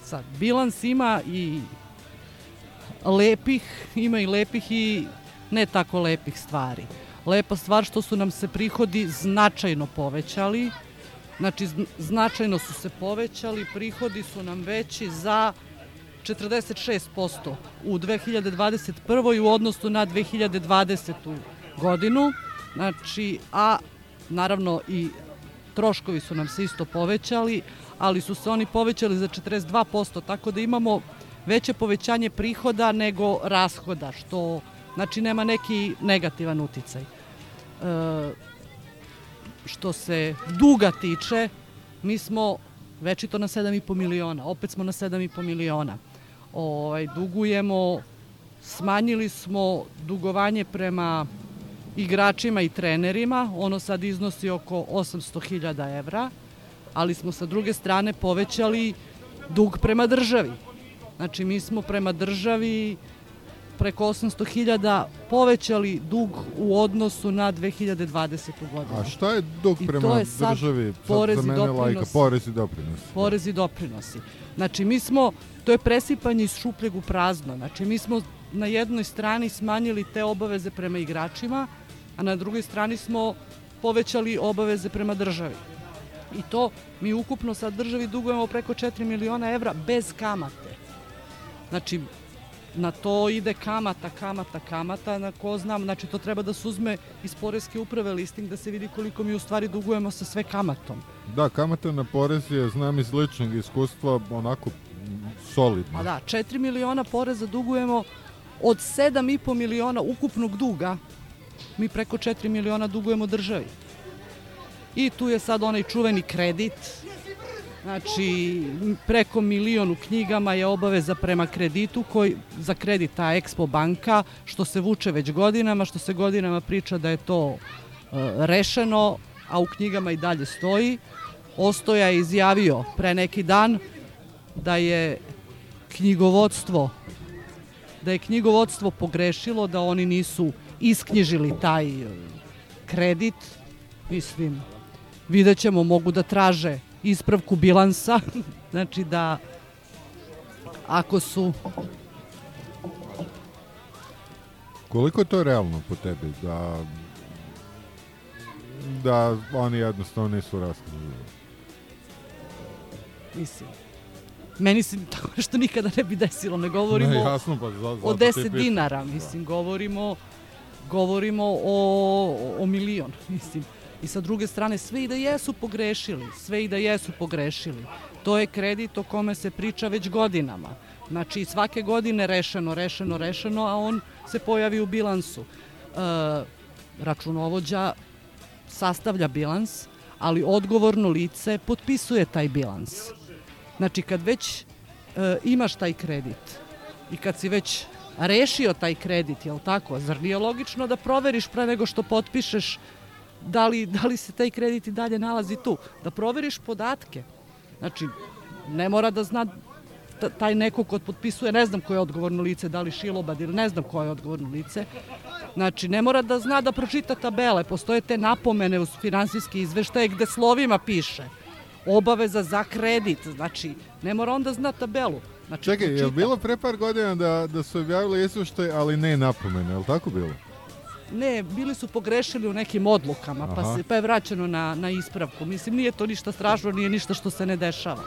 Sad, bilans ima i lepih, ima i lepih i ne tako lepih stvari. Lepa stvar što su nam se prihodi značajno povećali, znači zn- značajno su se povećali, prihodi su nam veći za 46% u 2021. u odnosu na 2020. godinu, znači, a naravno i troškovi su nam se isto povećali, ali su se oni povećali za 42%, tako da imamo veće povećanje prihoda nego rashoda, što znači nema neki negativan uticaj. E, što se duga tiče, mi smo večito na 7,5 miliona, opet smo na 7,5 miliona. Ovaj, dugujemo, smanjili smo dugovanje prema igračima i trenerima, ono sad iznosi oko 800.000 evra, ali smo sa druge strane povećali dug prema državi. Znači mi smo prema državi preko 800.000 povećali dug u odnosu na 2020. godinu. A šta je dug I prema je sad državi? Sad porez za mene lajka, doprinosi. porez i doprinos. Porez i doprinosi. Znači, mi smo, to je presipanje iz šupljeg u prazno. Znači, mi smo na jednoj strani smanjili te obaveze prema igračima, a na drugoj strani smo povećali obaveze prema državi. I to mi ukupno sad državi dugujemo preko 4 miliona evra bez kamate. Znači, na to ide kamata, kamata, kamata, na ko znam, znači to treba da se uzme iz Poreske uprave listing da se vidi koliko mi u stvari dugujemo sa sve kamatom. Da, kamata na porez je, znam iz ličnog iskustva, onako solidno. A da, 4 miliona poreza dugujemo od 7,5 miliona ukupnog duga. Mi preko 4 miliona dugujemo državi. I tu je sad onaj čuveni kredit. Znači, preko milion u knjigama je obaveza prema kreditu koji, za kredit ta Expo banka, što se vuče već godinama, što se godinama priča da je to e, rešeno, a u knjigama i dalje stoji. Ostoja je izjavio pre neki dan da je knjigovodstvo da je knjigovodstvo pogrešilo, da oni nisu isknjižili taj e, kredit. Mislim, vidjet ćemo, mogu da traže ispravku bilansa, <laughs> znači da ako su Koliko je to realno po tebi da da oni jednostavno nisu raskrižili? mislim, meni se <laughs> tako nešto nikada ne bi desilo, ne govorimo Ne, jasno, pa za- zato o ti 10 pitam. dinara, mislim, govorimo govorimo o, o milion, mislim. I sa druge strane, sve i da jesu pogrešili, sve i da jesu pogrešili. To je kredit o kome se priča već godinama. Znači, svake godine rešeno, rešeno, rešeno, a on se pojavi u bilansu. E, računovođa sastavlja bilans, ali odgovorno lice potpisuje taj bilans. Znači, kad već e, imaš taj kredit i kad si već rešio taj kredit, jel tako? Zar nije logično da proveriš pre nego što potpišeš da li, da li se taj kredit i dalje nalazi tu? Da proveriš podatke. Znači, ne mora da zna ta- taj neko ko potpisuje, ne znam koje je odgovorno lice, da li Šilobad ili ne znam koje je odgovorno lice. Znači, ne mora da zna da pročita tabele. Postoje te napomene uz finansijski izveštaje gde slovima piše obaveza za kredit. Znači, ne mora onda zna tabelu. Znači, Čekaj, je li pročita. bilo pre par godina da, da su objavili izveštaj, ali ne napomene, je li tako bilo? Ne, bili su pogrešili u nekim odlukama, pa, Aha. se, pa je vraćeno na, na ispravku. Mislim, nije to ništa strašno, nije ništa što se ne dešava.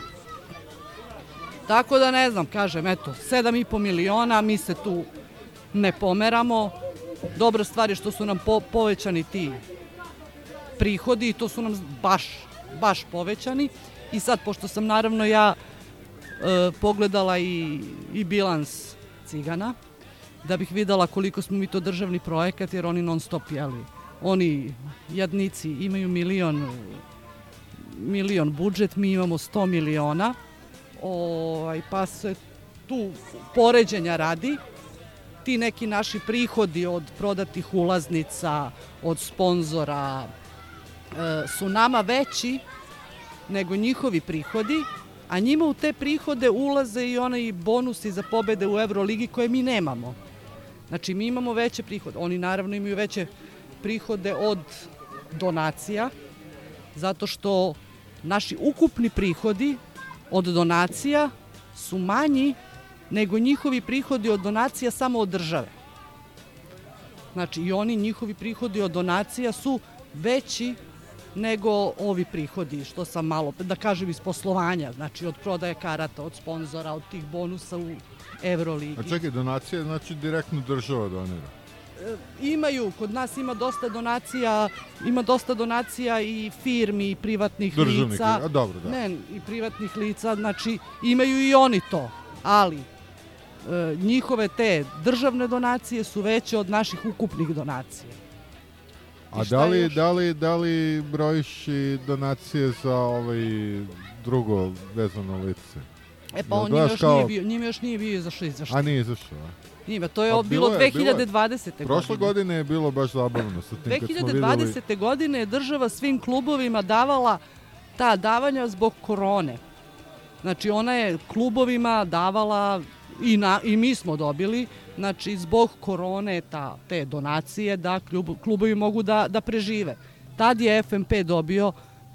Tako da ne znam, kažem, eto, 7,5 miliona, mi se tu ne pomeramo. dobra stvar je što su nam po, povećani ti prihodi i to su nam baš, baš povećani. I sad, pošto sam naravno ja e, pogledala i, i bilans cigana, da bih videla koliko smo mi to državni projekat, jer oni non stop, jeli, oni jadnici imaju milion milion budžet, mi imamo 100 miliona, ovaj, pa se tu poređenja radi, ti neki naši prihodi od prodatih ulaznica, od sponzora, e, su nama veći nego njihovi prihodi, a njima u te prihode ulaze i onaj bonusi za pobede u Euroligi koje mi nemamo. Znači, mi imamo veće prihode. Oni naravno imaju veće prihode od donacija, zato što naši ukupni prihodi od donacija su manji nego njihovi prihodi od donacija samo od države. Znači, i oni, njihovi prihodi od donacija su veći nego ovi prihodi, što sam malo, da kažem, iz poslovanja, znači od prodaje karata, od sponzora, od tih bonusa u Euroligi. A čekaj, donacije znači direktno država donira? E, imaju, kod nas ima dosta donacija, ima dosta donacija i firmi i privatnih Državnih, lica. a dobro, da. Ne, i privatnih lica, znači imaju i oni to, ali e, njihove te državne donacije su veće od naših ukupnih donacija. A da li, još? da li, da li brojiš i donacije za ovaj drugo vezano lice? E pa on gledaš još, kao- nije bio, njima još nije bio izašao izveštaj. A nije izašao, a? Njima, to je Pa bilo, bilo je, bilo je. 2020. Prošle godine. godine je bilo baš zabavno sa tim kad smo videli... 2020. godine je država svim klubovima davala ta davanja zbog korone. Znači ona je klubovima davala i, na, i mi smo dobili, znači zbog korone ta, te donacije da klub, klubovi mogu da, da prežive. Tad je FMP dobio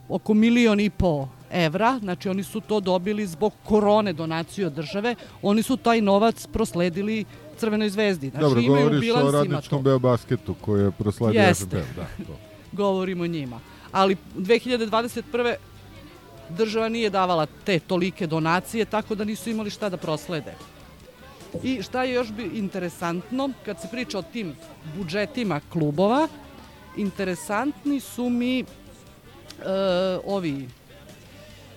oko milion i po evra, znači oni su to dobili zbog korone donaciju od države, oni su taj novac prosledili Crvenoj zvezdi. Znači Dobro, imaju govoriš o radničkom Beobasketu koji je prosledio Jeste. FNP. Da, to. <laughs> govorimo o njima. Ali 2021. država nije davala te tolike donacije, tako da nisu imali šta da proslede. I šta je još bi interesantno, kad se priča o tim budžetima klubova, interesantni su mi e, ovi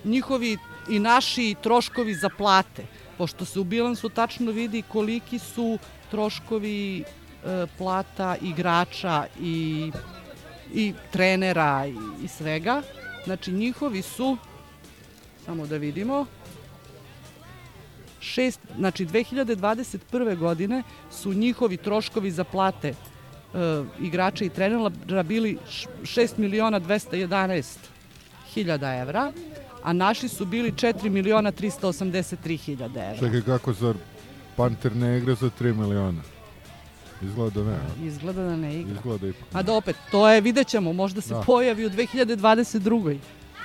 njihovi i naši troškovi za plate, pošto se u bilansu tačno vidi koliki su troškovi e, plata igrača i, i trenera i, i svega. Znači njihovi su, samo da vidimo, šest, znači 2021. godine su njihovi troškovi za plate e, igrača i trenera bili 6 miliona 211 hiljada evra, a naši su bili 4 miliona 383 hiljada evra. Čekaj, kako zar Panter ne igra za 3 miliona? Izgleda da ne. a? Izgleda da ne igra. Izgleda ipak. A da opet, to je, vidjet ćemo, možda se Da. pojavi u 2022.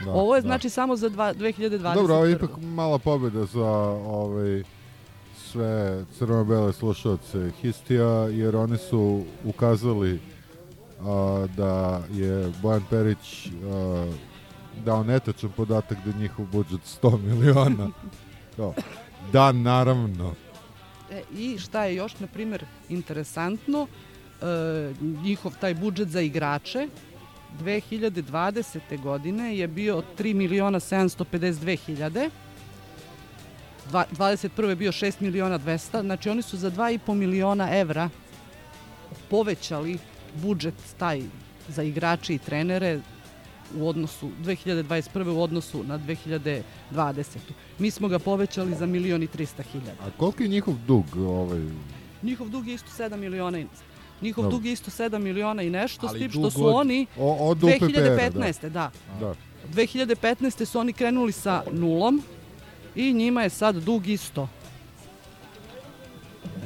Da, Ovo je da. znači samo za dva, 2021. Dobro, ovo je ipak mala pobjeda za ovaj, sve crno-bele slušalce Histija, jer oni su ukazali a, da je Bojan Perić a, dao netačan podatak da je njihov budžet 100 miliona. <laughs> Kao, da, naravno. E, I šta je još, na primjer, interesantno, e, njihov taj budžet za igrače 2020. godine je bio 3 miliona 752 hiljade, Dva- 21. je bio 6 miliona 200, znači oni su za 2,5 miliona evra povećali budžet taj za igrače i trenere u odnosu 2021. u odnosu na 2020. Mi smo ga povećali za milion i 300 hiljada. A koliki je njihov dug? Ovaj, Njihov dug je isto 7 miliona i Njihov Dobro. dug je isto 7 miliona i nešto, Ali s tim što su od- oni o- od UPPR-a, 2015. Da. da. 2015. su oni krenuli sa nulom i njima je sad dug isto.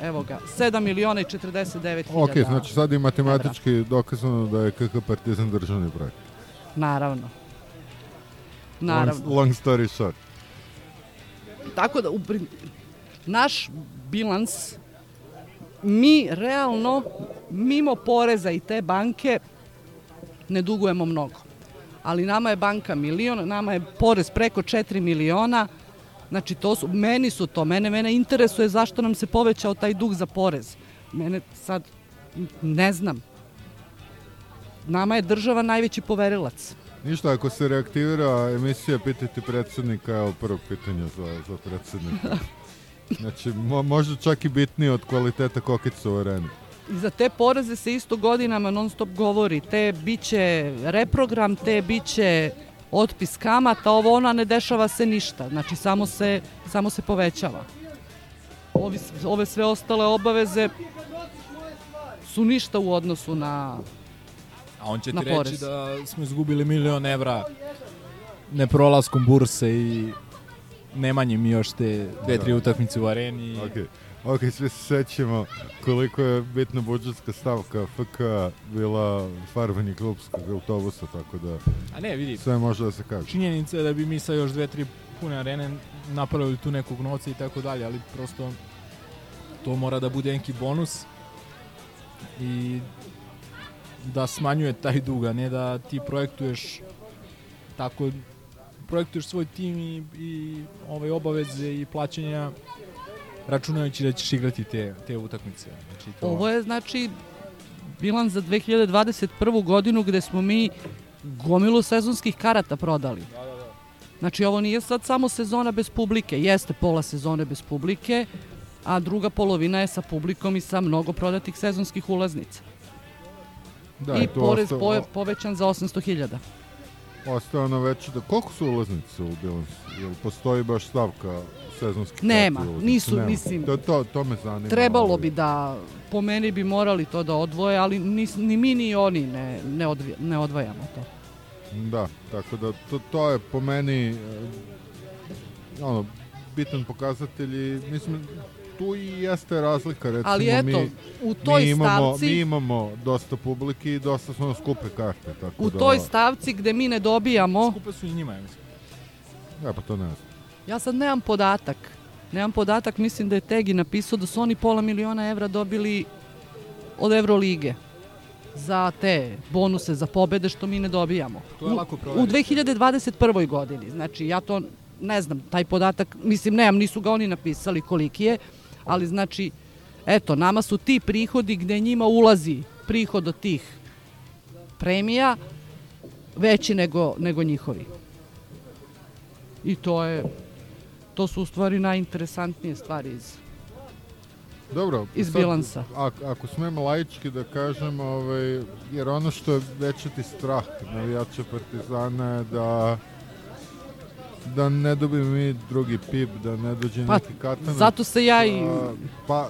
Evo ga, 7 miliona i 49 hiljada. Ok, znači sad je matematički dokazano da je KK Partizan državni projekt. Naravno. Naravno. Long, long story short. Tako da, u, naš bilans, mi realno, mimo poreza i te banke, ne dugujemo mnogo. Ali nama je banka milion, nama je porez preko 4 miliona, znači to su, meni su to, mene, mene interesuje zašto nam se povećao taj dug za porez. Mene sad Ne znam. Nama je država najveći poverilac. Ništa, ako se reaktivira emisija, pitajte predsednika, evo prvog pitanja za, za predsednika. <laughs> Znači, mo, možda čak i bitnije od kvaliteta kokica u areni. I za te poreze se isto godinama non stop govori. Te biće reprogram, te biće otpis kamata, ovo ona ne dešava se ništa. Znači, samo se, samo se povećava. Ovi, ove sve ostale obaveze su ništa u odnosu na A on će ti reći porez. da smo izgubili milion evra neprolaskom burse i nemanjem još te dve, tri Da. utakmice u areni. Ok, ok, svi se sećamo koliko je bitna budžetska stavka FK bila farbanje klubskog autobusa, tako da A ne, vidi, sve može da se kaže. činjenica je da bi mi sa još dve, tri pune arene napravili tu nekog novca i tako dalje, ali prosto to mora da bude neki bonus i da smanjuje taj dug, a ne da ti projektuješ tako projektuješ svoj tim i, i ove obaveze i plaćanja računajući da ćeš igrati te, te utakmice. Znači, to... Ovo je znači bilans za 2021. godinu gde smo mi gomilu sezonskih karata prodali. Znači ovo nije sad samo sezona bez publike, jeste pola sezone bez publike, a druga polovina je sa publikom i sa mnogo prodatih sezonskih ulaznica. Da, I porez osta- po, povećan za 800.000. Ostao na veće da koliko su ulaznice u bilansu? Jel postoji baš stavka sezonskih Nema, karti ulaznica? nisu, Nema. mislim, To, to, to me zanima. Trebalo ovaj. bi da, po meni bi morali to da odvoje, ali ni, ni mi ni oni ne, ne, odvi, ne odvajamo to. Da, tako da to, to je po meni e, ono, bitan pokazatelj i mislim tu i jeste razlika recimo Ali eto, mi, u toj mi imamo, stavci- mi imamo dosta publike i dosta su nam skupe karte tako U da, toj stavci gde mi ne dobijamo, Skupe su i njima, ja mislim. ja pa to ne znam ja sad nemam podatak. Nemam podatak, mislim da je Tegi napisao da su oni pola miliona evra dobili od Evrolige za te bonuse, za pobede što mi ne dobijamo. To je U- lako U proveriti. 2021. godini. Znači, ja to ne znam, taj podatak, mislim, nemam, nisu ga oni napisali koliki je, ali znači, eto, nama su ti prihodi gde njima ulazi prihod od tih premija veći nego, nego njihovi. I to je, to su u stvari najinteresantnije stvari iz Dobro, Iz sad, bilansa. Ako, ako smem laički da kažem, ovaj, jer ono što je većati strah navijača Partizana je da da ne dobijemo mi drugi pip, da ne dođe Pa, neki katanac. zato se ja i- a, Pa,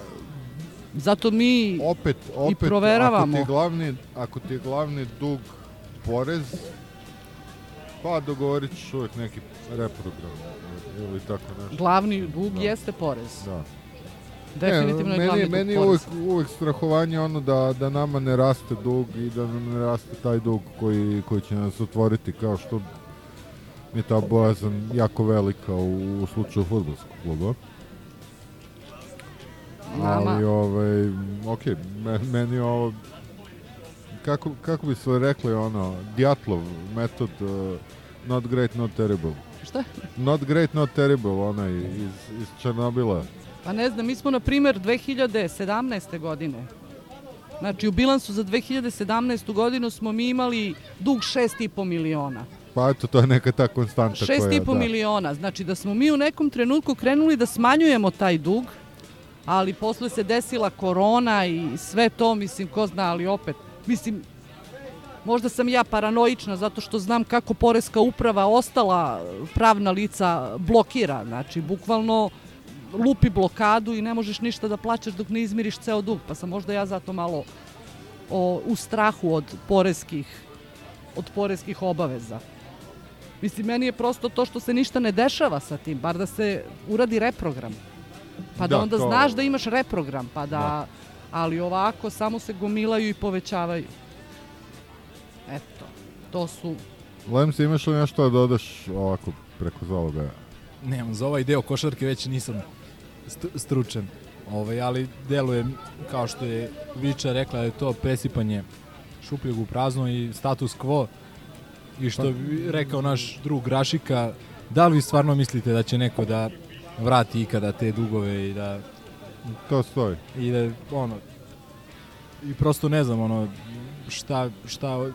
Zato mi opet, opet, proveravamo. Ako ti, je glavni, ako ti je glavni dug porez, pa dogovorit ćeš uvijek neki reprogram ili tako nešto. glavni dug Da. jeste porez. Da. Definitivno ne, je glavni meni, dug meni je porez. uvek, uvek strahovanje ono da, da nama ne raste dug i da nam ne raste taj dug koji, koji će nas otvoriti kao što je ta bojazan jako velika u, u slučaju futbolskog kluba. Nama- Ali, ovaj, ok, me, meni je ovo, kako, kako bi se rekli, ono, Djatlov metod, uh, not great, not terrible. Šta? Not great, not terrible, onaj iz, iz Černobila. Pa ne znam, mi smo na primer 2017. godine. Znači u bilansu za 2017. godinu smo mi imali dug 6,5 miliona. Pa eto, to je neka ta konstanta koja... 6,5 da. miliona. Znači da smo mi u nekom trenutku krenuli da smanjujemo taj dug, ali posle se desila korona i sve to, mislim, ko zna, ali opet, mislim, možda sam ja paranoična zato što znam kako Poreska uprava ostala pravna lica blokira, znači bukvalno lupi blokadu i ne možeš ništa da plaćaš dok ne izmiriš ceo dug, pa sam možda ja zato malo o, u strahu od poreskih od poreskih obaveza. Mislim, meni je prosto to što se ništa ne dešava sa tim, bar da se uradi reprogram. Pa da, Da, onda to- znaš da imaš reprogram, pa da, Da. ali ovako samo se gomilaju i povećavaju. Eto, to su Lemse, imaš li nešto da dodaš ovako preko zaloga? Nemam, za ovaj deo košarke već nisam st stručan. Ovaj, ali deluje, kao što je Viča rekla, da je to presipanje šupljeg u prazno i status quo. I što bi rekao naš drug Rašika, da li vi stvarno mislite da će neko da vrati ikada te dugove i da To stoji. i da ono I prosto ne znam, ono, šta, šta,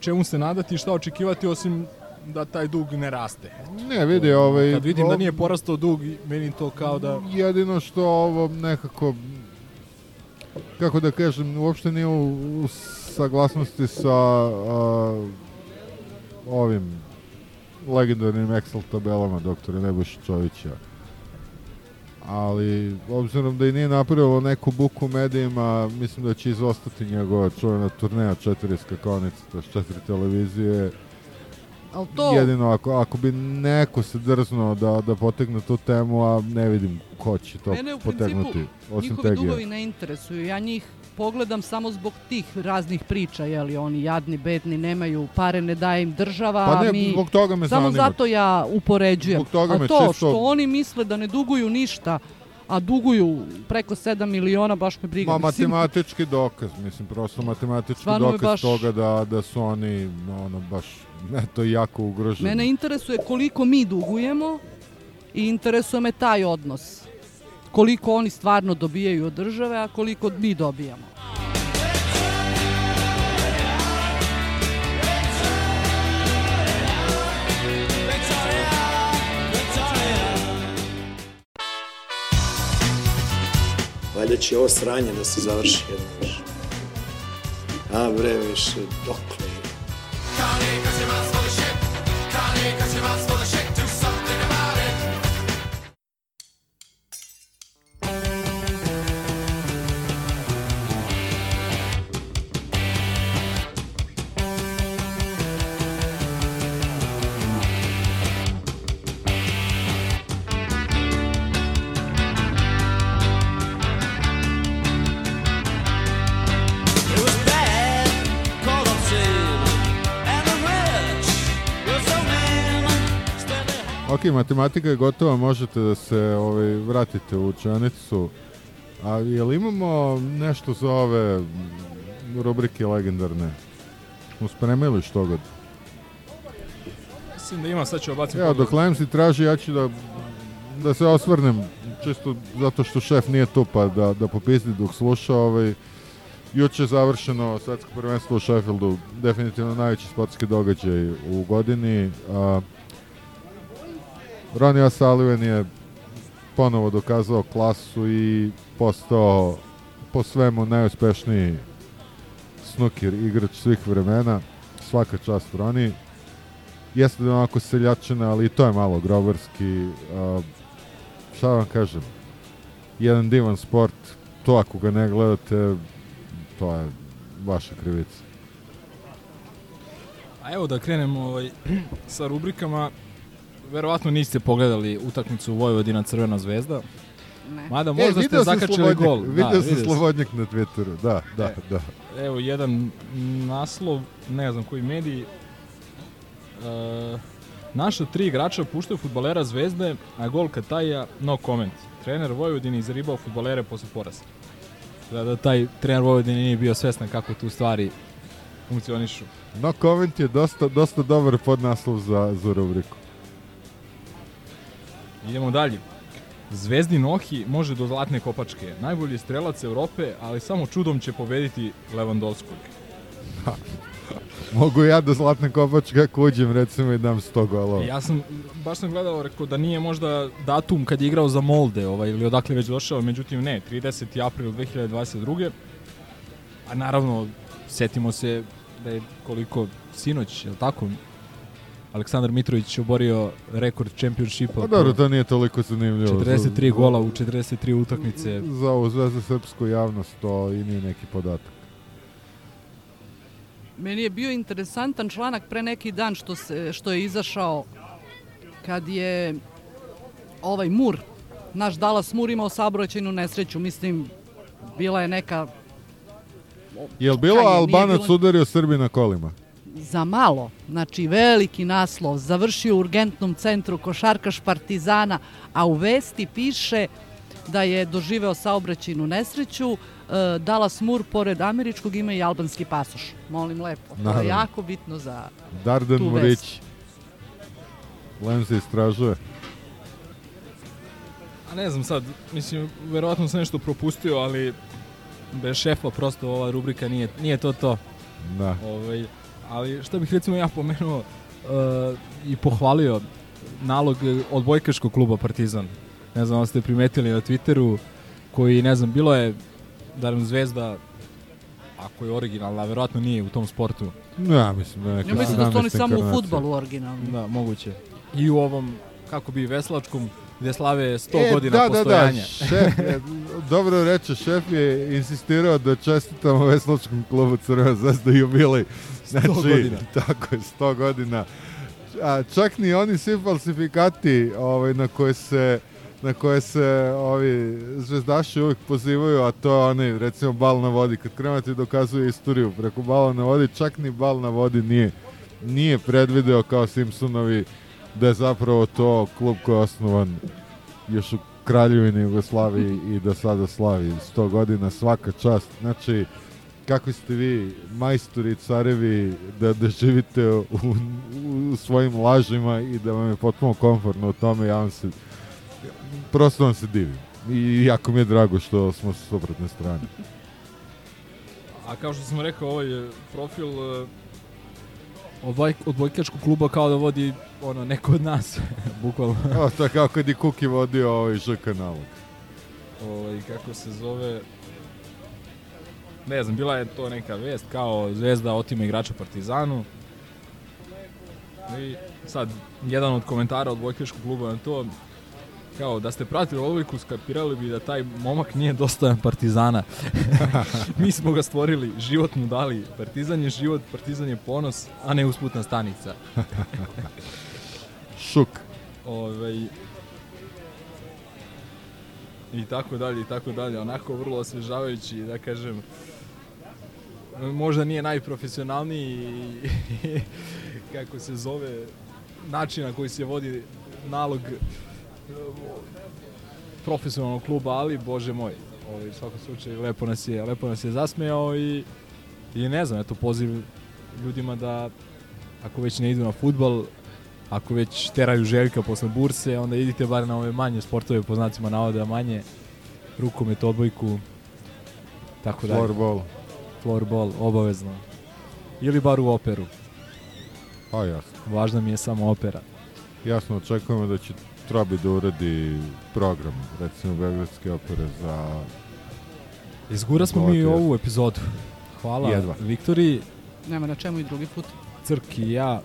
čemu se nadati i šta očekivati osim da taj dug ne raste. Ne, vidi, ovaj... Kad vidim da nije porastao dug, meni to kao da... Jedino što ovo nekako kako da kažem, uopšte nije u, u saglasnosti sa a, ovim legendarnim Excel tabelama doktora Nebojša Čovića. Ali, obzirom da i nije napravilo neku buku u medijima, mislim da će izostati njegova čuvena turneja četiri skakonice, to četiri televizije. Ali to, Jedino ako, ako bi neko se drznuo da, da potegne tu temu, a ne vidim ko će to mene u potegnuti, principu osim njihovi Tegija. dugovi ne interesuju. Ja njih pogledam samo zbog tih raznih priča, jeli oni jadni, bedni, nemaju pare, ne daje im država, Pa ne, a mi... zbog toga me Samo zanima. zato ja upoređujem. Zbog toga a me to čisto- što oni misle da ne duguju ništa, a duguju preko 7 miliona, baš me briga. Ma Mislim, matematički dokaz, mislim, prosto matematički Stvarno dokaz baš- toga da, da su oni, no, ono, baš, eto, jako ugroženi. Mene interesuje koliko mi dugujemo i interesuje me taj odnos. Koliko oni stvarno dobijaju od države, a koliko mi dobijamo. Valjda će ovo sranje da se završi jednom više. A bre, više, dokle je? It Ok, matematika je gotova, možete da se ovaj, vratite u učenicu. A jel imamo nešto za ove rubrike legendarne? Smo spremili što god? Mislim da ima, sad ću obaciti Evo, dok Lemsi traži, ja ću da, da se osvrnem, čisto zato što šef nije tu, pa da, da popisni dok sluša. Ovaj, juče je završeno svetsko prvenstvo u Sheffieldu, definitivno najveći sportski događaj u godini. A, Ronnie O'Sullivan je ponovo dokazao klasu i postao po svemu najuspešniji snooker igrač svih vremena. Svaka čast Ronnie. Jeste da je onako seljačina, ali i to je malo grobarski. A, šta vam kažem? Jedan divan sport. To ako ga ne gledate, to je vaša krivica. A evo da krenemo ovaj, <clears throat> sa rubrikama. Verovatno niste pogledali utakmicu Vojvodina Crvena zvezda. Ne. Mada možda ste E, sam zakačili gol. Video Da, sam Slobodnjak na Twitteru, da, da, E. da. Evo jedan naslov, ne znam koji mediji. E, naša tri igrača puštaju futbalera Zvezde, a gol Kataja no comment. Trener Vojvodine izribao futbalere posle poraza. Da, da taj trener Vojvodine nije bio svestan kako tu stvari funkcionišu. No comment je dosta, dosta dobar podnaslov za, za rubriku. Idemo dalje. Zvezdin Ohi može do zlatne kopačke. Najbolji strelac Evrope, ali samo čudom će pobediti Lewandowskog. <laughs> Mogu ja do zlatne kopačke ako uđem recimo i dam 100 golova. Ja sam, baš sam gledao, rekao da nije možda datum kad je igrao za Molde, ovaj, ili odakle već došao, međutim ne, 30. april 2022. A naravno, setimo se da je koliko sinoć, je li tako? Aleksandar Mitrović oborio rekord čempionšipa. Pa dobro, to nije toliko zanimljivo. 43 gola u 43 utakmice. Za ovu zvezdu srpsku javnost to i nije neki podatak. Meni je bio interesantan članak pre neki dan što, se, što je izašao kad je ovaj Mur, naš Dallas Mur imao saobraćajnu nesreću. Mislim, bila je neka Jel bilo Albanac bilo- udario Srbi na kolima? Za malo, znači veliki naslov, završio u urgentnom centru košarkaš Partizana, a u vesti piše da je doživeo saobraćajnu nesreću, e, Dallas Moore pored američkog ima i albanski pasoš. Molim lepo, to Naravno. je jako bitno za Dardan tu vest. Murić. Lem se istražuje. A ne znam sad, mislim, verovatno sam nešto propustio, ali bez šefa prosto ova rubrika nije, nije to to. Da. Ovaj, ali što bih recimo ja pomenuo uh, i pohvalio nalog odbojkaškog kluba Partizan. Ne znam da ste primetili na Twitteru koji, ne znam, bilo je da nam Zvezda ako je originalna, verovatno nije u tom sportu. Ja mislim da je neka Ja mislim da su oni 17 samo u futbalu originalni. Da, moguće. I u ovom, kako bi, veslačkom, gde slave 100 E, godina da, postojanja. Da, da, šef, je, dobro reče, šef je insistirao da čestitamo Veslačkom klubu Crvena zvezda jubilej. Znači, godina. Tako je, 100 godina. A, čak ni oni svi falsifikati ovaj, na koje se na koje se ovi zvezdaši uvijek pozivaju, a to je onaj, recimo, bal na vodi. Kad krenu ti dokazuje istoriju preko bala na vodi, čak ni bal na vodi nije, nije predvideo kao Simpsonovi da je zapravo to klub koji je osnovan još u Kraljevini Jugoslaviji i da sada slavi 100 godina svaka čast. Znači, kako ste vi majstori i carevi da, da živite u, u, svojim lažima i da vam je potpuno komfortno u tome, ja vam se prosto vam se divim. I jako mi je drago što smo sa suprotne strane. A kao što sam rekao, ovaj je profil uh, odboj, odbojkačkog kluba kao da vodi ono, neko od nas, <laughs> bukvalno. O, to je kao kad je Kuki vodio ovaj ŽK nalog. ovaj, kako se zove... Ne znam, bila je to neka vest kao Zvezda otima igrača Partizanu. I sad, jedan od komentara od Vojkaškog kluba na to, kao da ste pratili odbojku, skapirali bi da taj momak nije dostojan Partizana. <laughs> Mi smo ga stvorili, život mu dali. Partizan je život, Partizan je ponos, a ne usputna stanica. <laughs> Šuk. Ovaj, i tako dalje i tako dalje. Onako vrlo osvežavajući, da kažem, možda nije najprofesionalniji <laughs> kako se zove način na koji se vodi nalog eh, profesionalnog kluba, ali bože moj, ovaj, u svakom slučaju lepo nas je, lepo nas je zasmejao i, i ne znam, eto poziv ljudima da ako već ne idu na futbal, ako već teraju Željka posle burse, onda idite bar na ove manje sportove, po znacima navoda manje, rukomet, odbojku, tako dalje. Floorball. Floorball, obavezno. Ili bar u operu. Pa jasno. Važna mi je samo opera. Jasno, očekujemo da će Trobi da uradi program, recimo Beogradske opere za... Izgura smo mi i ovu epizodu. Hvala Jedva. Viktoriji, Nema na čemu i drugi put. Crk i ja.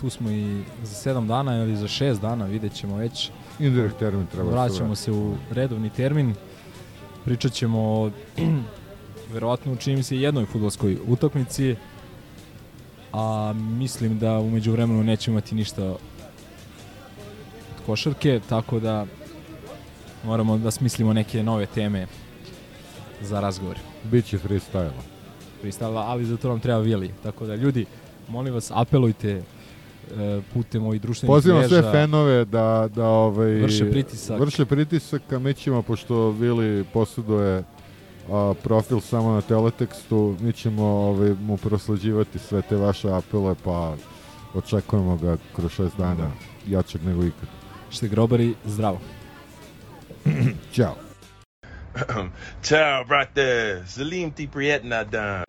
Tu smo i za 7 dana ili za 6 dana, vidjet ćemo već. Indirekt termin treba se Vraćamo se u redovni termin. Pričat ćemo o verovatno čini mi se jednoj futbolskoj utakmici. A mislim da umeđu vremenu nećemo imati ništa od košarke, tako da moramo da smislimo neke nove teme za razgovor. Biće freestyle. Freestyle, ali za to nam treba Vili. Tako da ljudi, molim vas, apelujte e, putem ovih društvenih Pozivam mreža. sve fanove da, da ovaj, Vrše pritisak. Vrše pritisak, a mi ćemo, pošto Vili posjeduje a, profil samo na teletekstu, mi ćemo ovaj, mu prosleđivati sve te vaše apele, pa očekujemo ga kroz šest dana jačeg nego ikad. Šte grobari, zdravo. <clears throat> Ćao. <clears throat> Ciao, brate. Salim ti prijetna dan.